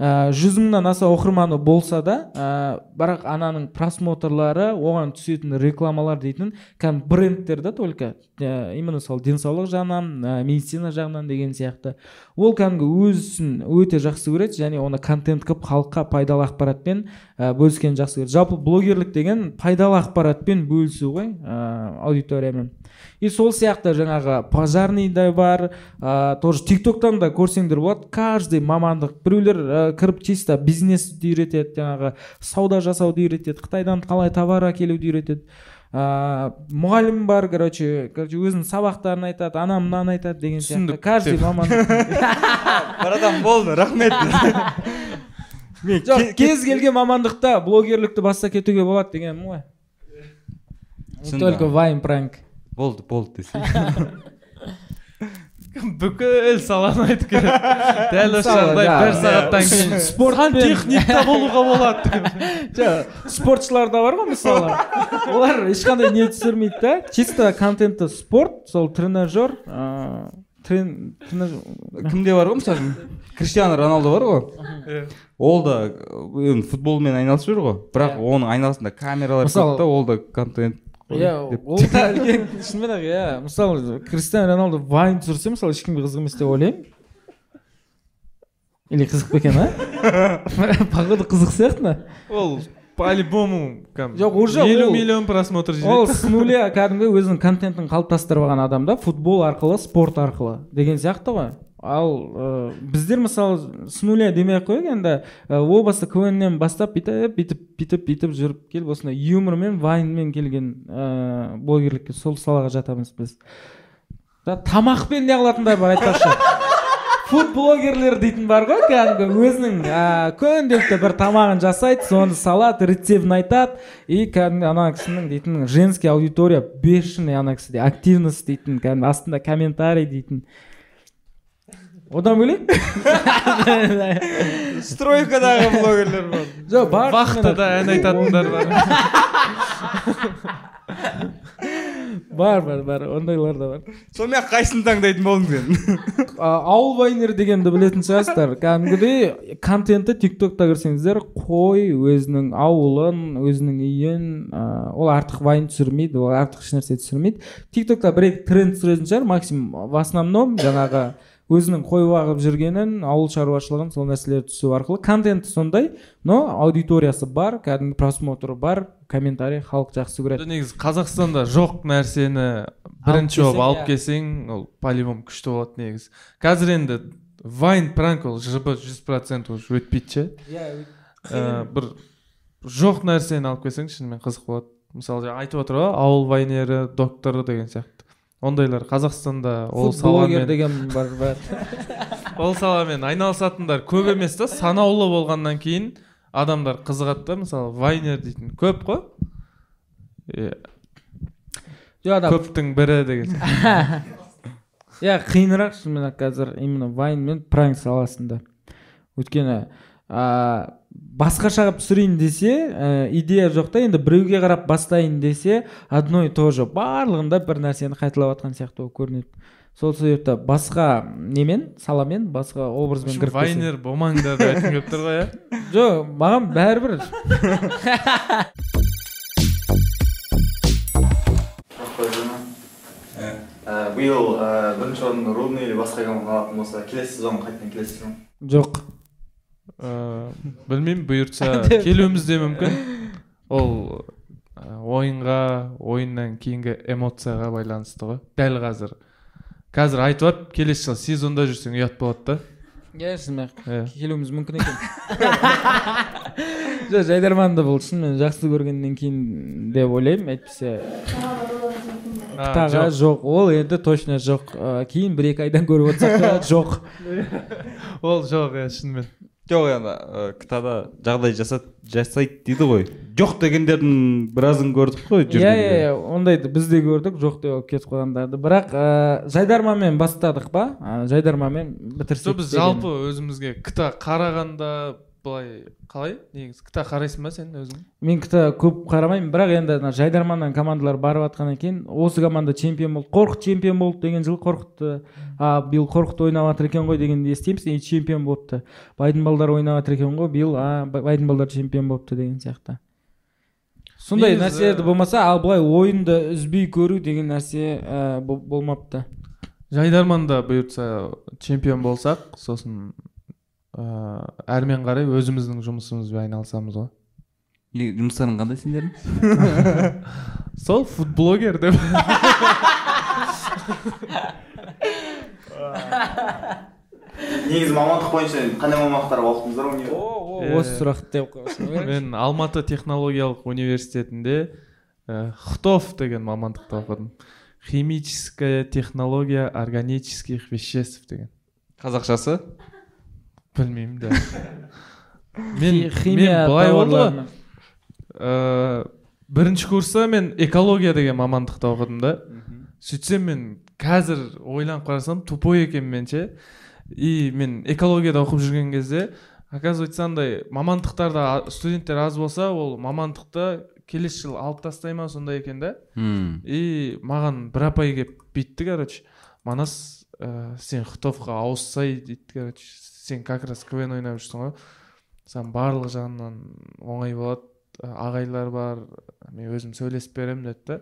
ә, жүз мыңнан аса оқырманы болса да ә, бірақ ананың просмотрлары оған түсетін рекламалар дейтін кәдімгі брендтер да только ә, именно сол денсаулық жағынан ә, медицина жағынан деген сияқты ол кәдімгі өзін өте жақсы көреді және оны контент қылып халыққа пайдалы ақпаратпен ә, бөліскенді жақсы көреді. Жалпы блогерлік деген пайдалы ақпаратпен бөлісу ғой ә, аудиториямен. И сол сияқты жаңағы пожарный да бар ә, тоже тик токтан да көрсеңдер болады. Каждый мамандық біреулер ә, кіріп чисто бизнесті үйретеді жаңағы сауда жасауды үйретеді қытайдан қалай товар әкелуді үйретеді. Ә, мұғалім бар короче короче өзінің сабақтарын айтады ана мынаны айтады деген сияқты. Каждый мамандық братан болды рахмет. Жоқ кез келген мамандықта блогерлікті баста кетуге болады дегенім ғой не только вайн пранк. Болды болды десе бүкіл саланы айтып келеді дәл осы жағдай да, бір сағаттан кейін техникта болуға болады Жоқ, спортшылар да бар ғой мысалы олар ешқандай не түсірмейді да чисто контенті спорт сол тренажер кімде бар ғой мысалы криштиану роналдо бар ғой ол да енді футболмен айналысып жүр ғой бірақ оның айналасында камералар көп та ол да контент иә ол да үлкен шынымен ақ иә. Мысалы кристиано роналдо вайн түсірсе мысалы ешкімге қызық емес деп ойлаймын. Или қызық па екен а? Походу қызық сияқты ма ол по-любому кәдімгі Жоқ, уже елу ол- миллион просмотр ол жинайды с нуля кәдімгі өзінің контентін қалыптастырып алған адам да футбол арқылы спорт арқылы деген сияқты ғой. Ал ә, біздер мысалы с нуля демей ақ қояйық енді ә, о баста квннен бастап бүйтіп бүйтіп бүйтіп бүйтіп жүріп келіп осындай юмормен вайнмен келген ә, блогерлікке сол салаға жатамыз біз. Тамақпен не қылатындар бар айтпақшы. Фуд блогерлер дейтін бар ғой кәдімгі өзінің ә, күнделікті бір тамағын жасайды соны салады рецептін айтады и кәдімгі ана кісінің дейтін женский аудитория бешеный ана кісіде активность дейтін кәдімгі астында комментарий дейтін. Одан бөлек? Стройкадағы блогерлер бар жоқ бар вахтада ән айтатындар бар. Бар бар бар. Ондайлар да бар. Сонымен қайсысын таңдайтын болдың сен А, ауыл вайнер дегенді білетін шығарсыздар. Кәдімгідей контенті тик токта кірсеңіздер қой өзінің ауылын өзінің үйін ол артық вайн түсірмейді ол артық ешнәрсе түсірмейді. Тик токта бір екі тренд түсіретін шығар максимум в основном жаңағы өзінің қой бағып жүргенін ауыл шаруашылығын сол нәрселерді түсіру арқылы. Контенті сондай но аудиториясы бар кәдімгі просмотры бар комментарий халық жақсы көреді. Негізі қазақстанда жоқ нәрсені бірінші болып алып иә. келсең ол по любому күшті болады негізі. Қазір енді вайн пранк ол жб жүз процент уже өтпейді ше? Ә, бір жоқ нәрсені алып келсең шынымен қызық болады. Мысалы жаңа айтып отыр ғой ауыл вайнері докторы деген сияқты. Ондайлар қазақстанда ол саламен. деген бар бар. Ол саламен айналысатындар көп емес та санаулы болғаннан кейін адамдар қызығады да мысалы вайнер дейтін. Көп қой? Иә, жоқ көптің бірі деген. Иә қиынырақ шынымен қазір именно вайн мен пранк саласында. Өйткені а, басқаша қылып түсірейін десе ә, идея жоқ та енді біреуге қарап бастайын десе одно и то же. Барлығында бір нәрсені қайталап жатқан сияқты болып көрінеді. Сол себепті басқа немен саламен басқа образбен кіріп вайнер болмаңдар деп айтқым келіп тұр ғой иә? Жоқ маған бәрібір. Ә, биыл ә, бірінші орынды рудный или басқа команда алатын болса келесі сезон қайтадан келесі сезон? Жоқ. Э, білмеймін бұйыртса келуіміз де мүмкін. Ол э, ойынға ойыннан кейінгі эмоцияға байланысты ғой. Дәл қазір. Қазір айтып алып келесі жылы сезонда жүрсең ұят болады да. Иә шынымен. Ақ келуіміз мүмкін екен. Жоқ жайдарманды бұл шынымен жақсы көргеннен кейін деп ойлаймын әйтпесе. А, ктаға жоқ. ол енді точно жоқ. Ә, кейін бір екі айдан көріп отырсақ та жоқ. Ол жоқ иә шынымен. Жоқ енді ктада жағдай жасайды дейді ғой. Жоқ дегендердің біразын көрдік қой иә иә иә ондайды біз де көрдік жоқ деп алып кетіп қойғандарды. Бірақ ә, жайдармамен бастадық па? Ә, жайдармамен бітірсек жоқ біз жалпы өзімізге кта қарағанда былай қалай? негізі кта қарайсың ба сен өзің? Мен кта көп қарамаймын бірақ енді ана жайдарманнан командалар барып жатқаннан кейін осы команда чемпион болды қорқыт чемпион болды деген жылы қорқытты а биыл қорқыт ойнап жатыр екен ғой дегенді естиміз и чемпион болыпты. Байдың балдары ойнап жатыр екен ғой биыл а Бай- байдың балдары чемпион болыпты деген сияқты. Сондай нәрселерді болмаса ал былай ойынды үзбей көру деген нәрсе ә, бол- болмапты. Жайдарманда бұйыртса чемпион болсақ сосын ыыы әрмен қарай өзіміздің жұмысымызбен айналысамыз ғой. Жұмыстарың қандай сендердің? Сол фудблогер деп. Негізі мамандық бойынша қандай мамандықтарға оқыдыңыздар универ осы сұрақты деп мен алматы технологиялық университетінде хтов деген мамандықта оқыдым. Химическая технология органических веществ деген. Қазақшасы? Білмеймін да мен химия мен былай болды ғой ә, бірінші курста мен экология деген мамандықта оқыдым да сөйтсем мен қазір ойланып қарасам тупой екенмін мен ше и мен экологияда оқып жүрген кезде оказывается андай мамандықтарда студенттер аз болса ол мамандықты келесі жылы алып тастай ма сондай екен да мм и маған бір апай келіп бүйтті короче манас ә, сен хтовқа ауыссай дейді короче сен как раз квн ойнап жүрсің ғой. Саған барлық жағынан оңай болады. Ә, ағайлар бар. Мен өзім сөйлесіп беремін деді да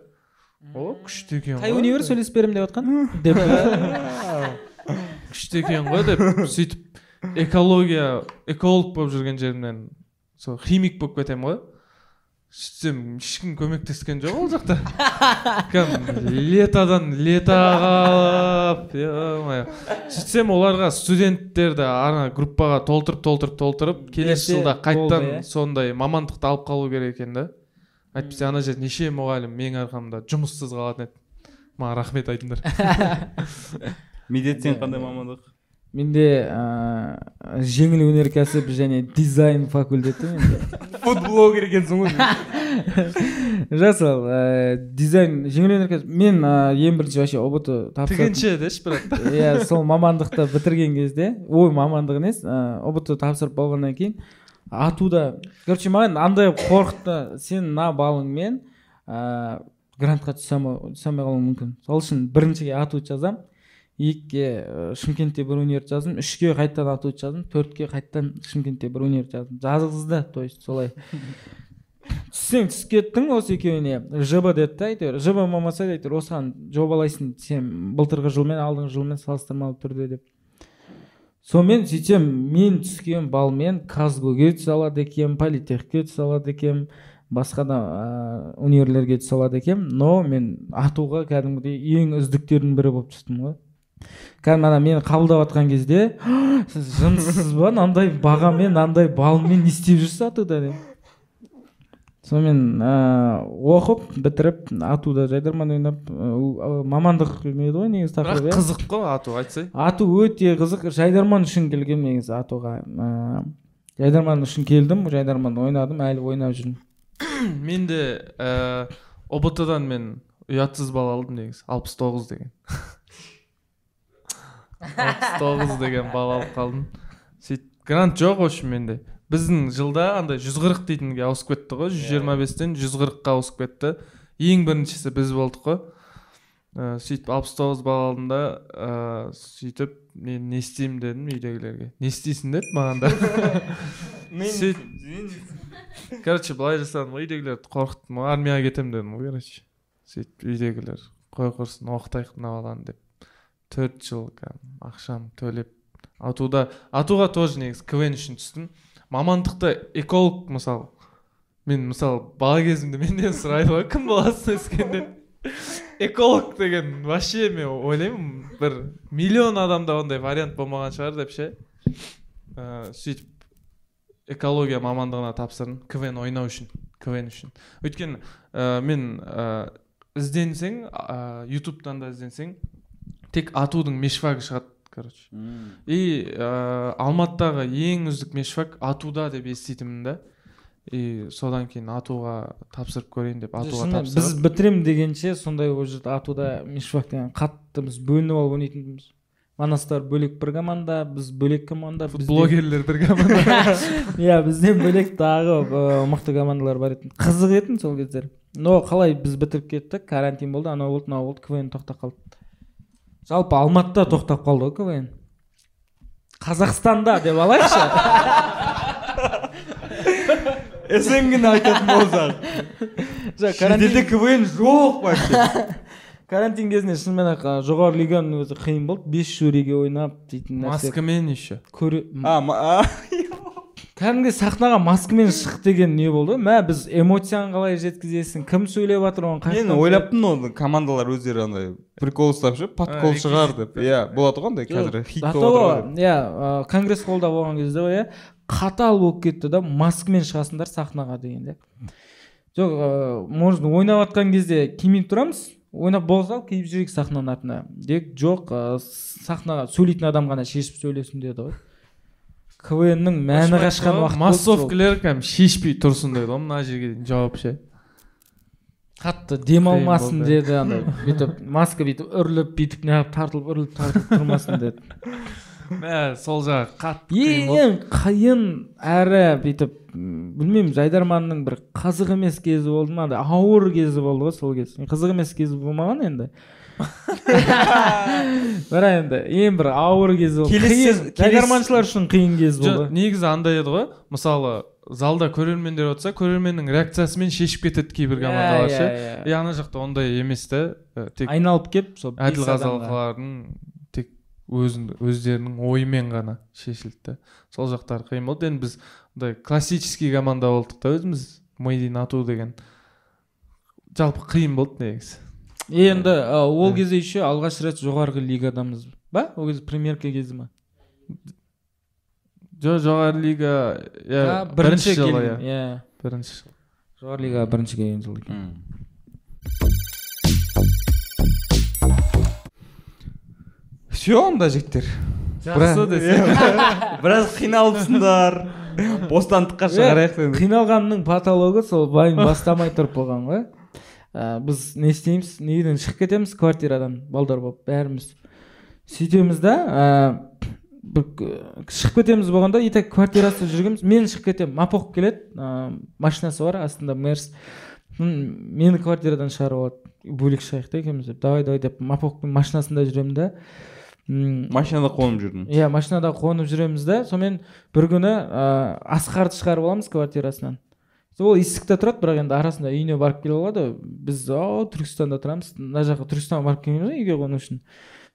о күшті екен қай ғой универ сөйлесіп беремін деп жатқан деп. күшті екен ғой деп. Сөйтіп экология эколог болып жүрген жерімнен сол химик болып кетемін ғой. Сөйтсем ешкім көмектескен жоқ ол жақта? Кәдімгі летодан летоға алып ё-моё. сөйтсем оларға студенттерді ана группаға толтырып толтырып толтырып келесі жылда қайтадан иә. сондай мамандықты алып қалу керек екен да. Әйтпесе ана жерде неше мұғалім менің арқамда жұмыссыз қалатын еді. Маған рахмет айтыңдар. Медицина қандай мамандық? Менде ә, жеңіл өнеркәсіп және дизайн факультеті фудблогер екенсің ғой жасал ә, дизайн жеңіл өнеркәсіп. Мен ә, ең бірінші вообще ұбт тігінші деші брат иә сол мамандықты бітірген кезде ой мамандық емес ә, ұбт тапсырып болғаннан кейін атуда. Короче маған андай қорқытты сен мына балыңмен ә, грантқа түсе алмай қалуың мүмкін. Сол үшін біріншіге ату жазамын. Екіге шымкентте бір универ жаздым үшке қайтадан ату жаздым төртке қайтадан шымкентте бір универ жаздым. Жазғызды то есть солай. Түссең түсіп кеттің осы екеуіне. Жб деді да әйтеуір. Жб болмаса да әйтеуір осыған жобалайсың сен былтырғы жылмен алдыңғы жылмен салыстырмалы түрде деп. Сонымен сөйтсем мен түскен балмен казгуге түсе алады екенмін политехке түсе алады екенмін басқа да ә, универлерге түсе алады екенмін. Но мен атуға кәдімгідей ең үздіктердің бірі болып түстім ғой. Кәдімгі ана мені қабылдап жатқан кезде сіз жынсыз ба? Мынандай бағамен мынандай балмен не істеп жүрсіз атуда деп сонымен ә, оқып бітіріп атуда жайдарман ойнап мамандық не еді ғой негізі бірақ тақырып иә. қызық қой ату айтсай. Ату өте қызық. Жайдарман үшін келгем негізі атуға. Ә, жайдарман үшін келдім жайдарман ойнадым әлі ойнап жүрмін. Мен де ә, ұбт дан мен ұятсыз балл алдым негізі. алпыс тоғыз деген. Алпыс тоғыз деген балл алып қалдым. Сөйтіп грант жоқ в общем менде. Біздің жылда андай жүз қырық дейтінге ауысып кетті ғой жүз жиырма бестен жүз қырыққа ауысып кетті. Ең біріншісі біз болдық қой. Ә, сөйтіп алпыс тоғыз балл алдым да ә, сөйтіп мен не істеймін дедім үйдегілерге. Не істейсің деді маған да. Сөйтіп короче былай жасадым ғой үйдегілерді қорқыттым ғой армияға кетемін дедім ғой короче. Сөйтіп үйдегілер қой құрсын оқытайық мына баланы деп. Төрт жыл ақшам төлеп. Атуда атуға тоже негізі квн үшін түстім. Мамандықты эколог мысалы мен мысалы бала кезімде менден сұрайды ғой кім боласың өскенде эколог деген вообще мен ойлаймын бір миллион адамда ондай вариант болмаған шығар деп ше. Ә, сөйтіп экология мамандығына тапсырдым квн ойнау үшін квн үшін. Өйткені ә, мен ә, ізденсең ә, ютубтан да ізденсең тек атудың мешфагы шығады короче. И ә, алматыдағы ең үздік мешфак атуда деп еститінмін да. И содан кейін атуға тапсырып көрейін деп атуға Шынымен біз тапсырып. бітірем дегенше сондай ол жерде атуда мешфак деген қатты біз бөлініп алып ойнайтынбыз. Манастар бөлек бір команда біз бөлек команда блогерлер бір команда. Иә бізден бөлек тағы ә, мықты командалар бар еді. Қызық еді сол кездер но қалай біз бітіріп кеттік карантин болды анау болды мынау болды квн тоқтап қалды. Жалпы алматыда тоқтап қалды ғой квн. Қазақстанда деп алайықшы. Снг ны айтатын болсақ. Жоқ шетелде квн жоқ вообще. Карантин кезінде шынымен ақ жоғары лиганың өзі қиын болды. Бес жюриге ойнап дейтін нәрсе. Маскамен еще. Көре а, кәдімгі сахнаға маскамен шық деген не болды? Мә біз эмоцияны қалай жеткізесің? Кім сөйлеп жатыр оны қай мен ойлаптым оны командалар өздері андай прикол ұстап ше подкол А, шығар деп. иә болады ғой андай қазір хит болып иә ә, конгресс холлда болған кезде ғой иә қатал болып кетті да маскамен шығасыңдар сахнаға деген де жоқ ә, может ойнап жатқан кезде кимей тұрамыз ойнап бола сал киіп жүрейік сахнаның артына дек жоқ ә, сахнаға сөйлейтін адам ғана шешіп сөйлесін деді ғой. Квн-нің мәні қашқан уақыт массовкілер кәдімгі шешпей тұрсын деді ғой мына жерге дейін жауап ше. Қатты демалмасын деді андай бүйтіп маска бүйтіп үрлеп бүйтіп неғып тартылып үрлеп тартылып тұрмасын деді. Мә сол жағы қатты ең қиын әрі бүйтіп білмеймін жайдарманның бір қызық емес кезі болды ма? Ауыр кезі болды ғой сол кез. Қызық емес кезі болмаған енді. бірақ енді ең бір ауыр кезі болды жайдарманшылар үшін қиын кез жоқ болды. негізі андай еді ғой. Мысалы залда көрермендер отырса көрерменнің реакциясымен шешіп кетеді кейбір командалар ше иә, и ана жақта ондай емес та тек айналып келіп сол әділ тек өзін өздерінің ойымен ғана шешілді да сол жақтары қиын болды. Енді біз андай классический команда болдық та өзіміз. Мейдин ату деген. Жалпы қиын болды негізі. Енді ә, ол кезде еще алғаш рет жоғарғы лигадамыз ба? ол кезде премьерка кезі ма? Жоқ жоғары лига иә бірінші жылы келген, иә иә. Бірінші жыл. Жоғары лигаға бірінші келген жыл екен. Все онда жігіттер? Жақсы десең. Біраз қиналыпсыңдар. Бостандыққа шығарайық қиналғанның патологы сол вайн бастамай тұрып болған ғой. Ә, біз не істейміз неден шығып кетеміз квартирадан балдар болып бәріміз. Сөйтеміз да ә, шығып кетеміз болғанда и так квартирасында жүргенбіз мен шығып кетемін. Мапоқ келеді ә, машинасы бар астында мерс. Мені квартирадан шығарып алады. Бөлек шығайық та екеуміз деп. Давай давай деп. Мапоқтың машинасында жүремін да. Машинада қонып жүрдім иә машинада қонып жүреміз да. Сонымен бір күні ә, асқарды шығарып аламыз квартирасынан. Ол истікте тұрады бірақ енді арасында үйіне барып келе алады. Біз о түркістанда тұрамыз мына жаққа түркістанға барып келгенбіз ғой үйге қону үшін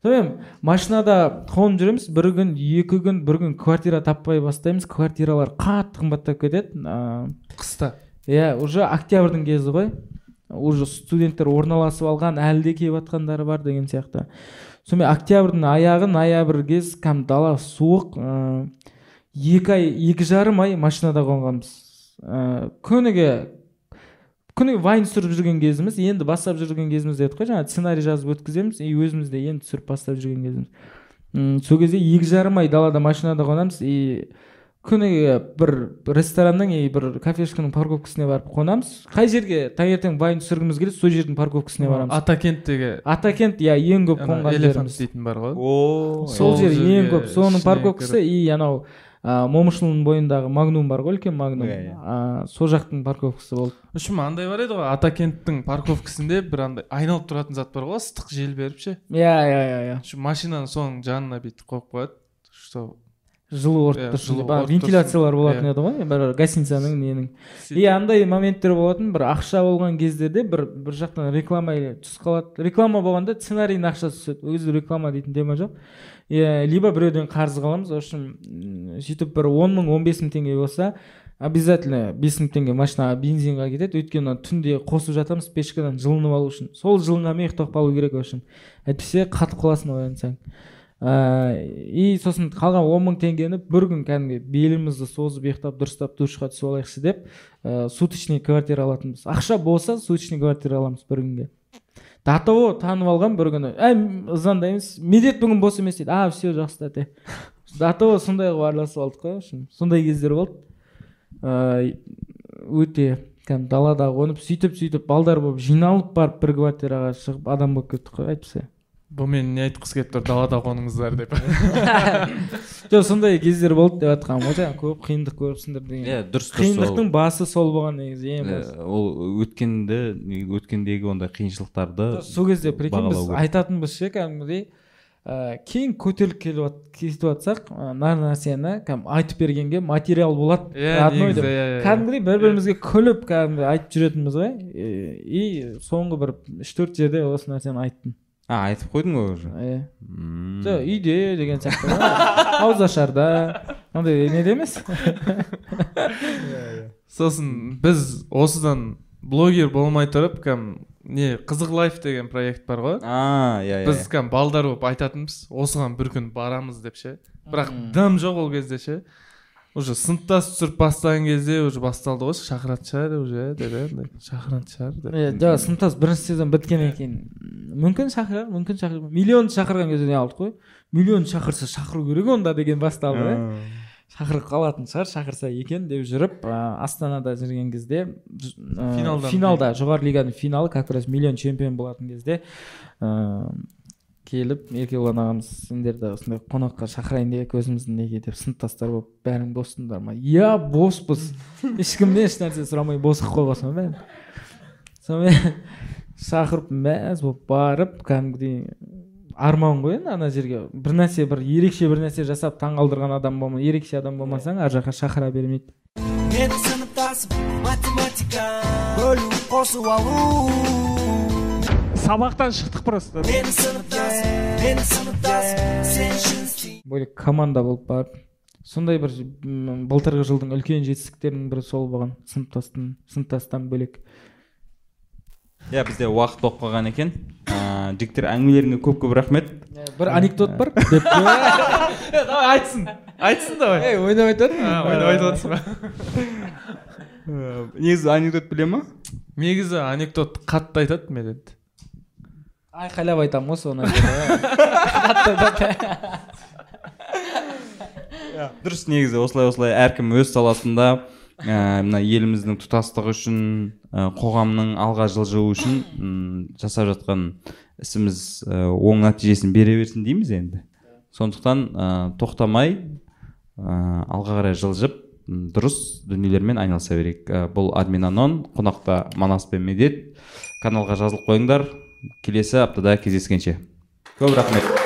сонымен машинада қонып жүреміз. Бір күн екі күн бір күн квартира таппай бастаймыз. Квартиралар қатты қымбаттап кетеді. Ә, қыста. иә уже октябрьдің кезі ғой. Уже студенттер орналасып алған әлі де келіп жатқандары бар деген сияқты. Сонымен октябрьдің аяғы ноябрь кез кәдімгі дала суық ыыы екі ай екі жарым ай машинада қонғанбыз. Ыыы күніге күніге вайн түсіріп жүрген кезіміз енді бастап жүрген кезіміз дедік қой жаңағы сценарий жазып өткіземіз и өзіміз де енді түсіріп бастап жүрген кезіміз. М сол кезде екі жарым ай далада машинада қонамыз и күніге бір ресторанның и бір кафешканың парковкасына барып қонамыз. Қай жерге таңертең вайн түсіргіміз келеді сол жердің парковкасына барамыз. атакенттегі атакент иә ең көп қонған жеріміз. дейтін бар ғой. О сол жер ең көп соның парковкасы и анау ә, момышұлының бойындағы магнум бар ғой үлкен магнум Иә, иә. ә, сол жақтың парковкасы болды үшім андай бар еді ғой атакенттің парковкасында бір андай айналып тұратын зат бар ғой ыстық жел беріп ше иә иә иә иә машинаны соның жанына бүйтіп қойып қояды что жылу орып Иә, тұрсын жылу деп. Ана орып тұрсын. вентиляциялар болатын Иә. еді ғой бір гостиницаның ненің и андай моменттер болатын бір ақша болған кездерде бір бір жақтан реклама түсіп қалады реклама болғанда сценарийдің ақшасы түседі ол кезде реклама дейтін тема жоқ иә либо біреуден қарыз қаламыз в общем сөйтіп бір он мың он бес мың теңге болса обязательно бес мың теңге машинаға бензинға кетеді. Өйткені түнде қосып жатамыз печкадан жылынып алу үшін. Сол жылынғанмен ұйықтап қалу керек в общем. Әйтпесе қатып қаласың оянсаң ыыы и сосын қалған он мың теңгені бір күн кәдімгі белімізді созып ұйықтап дұрыстап душқа түсіп алайықшы деп ыыы суточный квартира алатынбыз. Ақша болса суточный квартира аламыз бір күнге. До того танып алған бір күні. Әй звондаймыз. Медет бүгін бос емес дейді. А все жақсы тәте. До того сондай қылып араласып алдық қой в общем сондай кездер болды. Ыыы өте кәдімгі далада қонып сөйтіп сөйтіп балдар болып жиналып барып бір квартираға шығып адам болып кеттік қой әйтпесе. Бұл мені не айтқысы келіп тұр далада қоныңыздар деп. Жоқ сондай кездер болды деп жатқаным ғой жаңа көп қиындық көріпсіңдер деген. Иә дұрыс қиындықтың басы сол болған негізі ең ол, басы. ә, ол өткенді өткендегі ондай қиыншылықтарды сол кезде прикинь біз айтатынбыз ше кәдімгідей ыыы кейін көтеріліп келіп кетіп жатсақ нар нәрсені кәдімгі айтып бергенге материал болады иә родной деп иә, иә. кәдімгідей бір бірімізге күліп кәдімгі айтып жүретінбіз ғой. И соңғы бір үш төрт жерде осы нәрсені айттым. А айтып қойдың ғой уже иә жоқ үйде деген сияқты ауызашарда андай неде емес сосын біз осыдан блогер болмай тұрып кәм не қызық лайф деген проект бар ғой. А иә иә. біз кәм балдар болып айтатынбыз осыған бір күн барамыз деп ше. Бірақ дым жоқ ол кезде ше. Уже сыныптас түсіріп бастаған кезде уже басталды ғой шақыратын шығар уже деді андай шақыратын шығар деп. Иә жоқ сыныптас бірінші сезон біткеннен кейін мүмкін шақырар мүмкін шақырмай миллион шақырған кезде не қылдық қой? Миллион шақырса шақыру керек онда деген басталды иә шақырып қалатын шығар шақырса екен деп жүріп астанада жүрген кезде Финалдан финалда жоғары лиганың финалы как раз миллион чемпион болатын кезде келіп еркебұлан ағамыз сендерді осындай қонаққа шақырайын деп өзіміздің неге деп сыныптастар болып бәрің боссыңдар ма? Иә боспыз. Ешкімнен ешнәрсе сұрамай бос қылып қойғансың ба бәрін? Сонымен шақырып мәз болып барып кәдімгідей арман ғой енді ана жерге. бір нәрсе бір ерекше бір нәрсе жасап таңғалдырған адам болма ерекше адам болмасаң ар жаққа шақыра бермейді. Менің сыныптасым математика бөлу қосу алу. Сабақтан шықтық просто. Менің сыныптасым менің сыныптасым сен үшін істеймін бөлек команда болып барып сондай бір былтырғы жылдың үлкен жетістіктерінің бірі сол болған сыныптастың сыныптастан бөлек. Иә бізде уақыт болып қалған екен. Ыыы жігіттер әңгімелеріңе көп көп рахмет. Бір анекдот бар. Деп давай айтсын. Айтсын давай. Ойнап айтады ойнап айтып отырсың ба? Негізі анекдот біле ма? Негізі анекдот қатты айтады медет айқайлап айтамын ғой соны дұрыс негізі осылай осылай әркім өз саласында мына еліміздің тұтастығы үшін ә, қоғамның алға жылжуы үшін м, жасап жатқан ісіміз ә, оң нәтижесін бере берсін дейміз енді. Сондықтан ә, тоқтамай ә, алға қарай жылжып дұрыс дүниелермен айналыса берейік. Ә, бұл админ анон қонақта манас пен медет. Каналға жазылып қойыңдар. Келесі аптада кездескенше. Көп рахмет.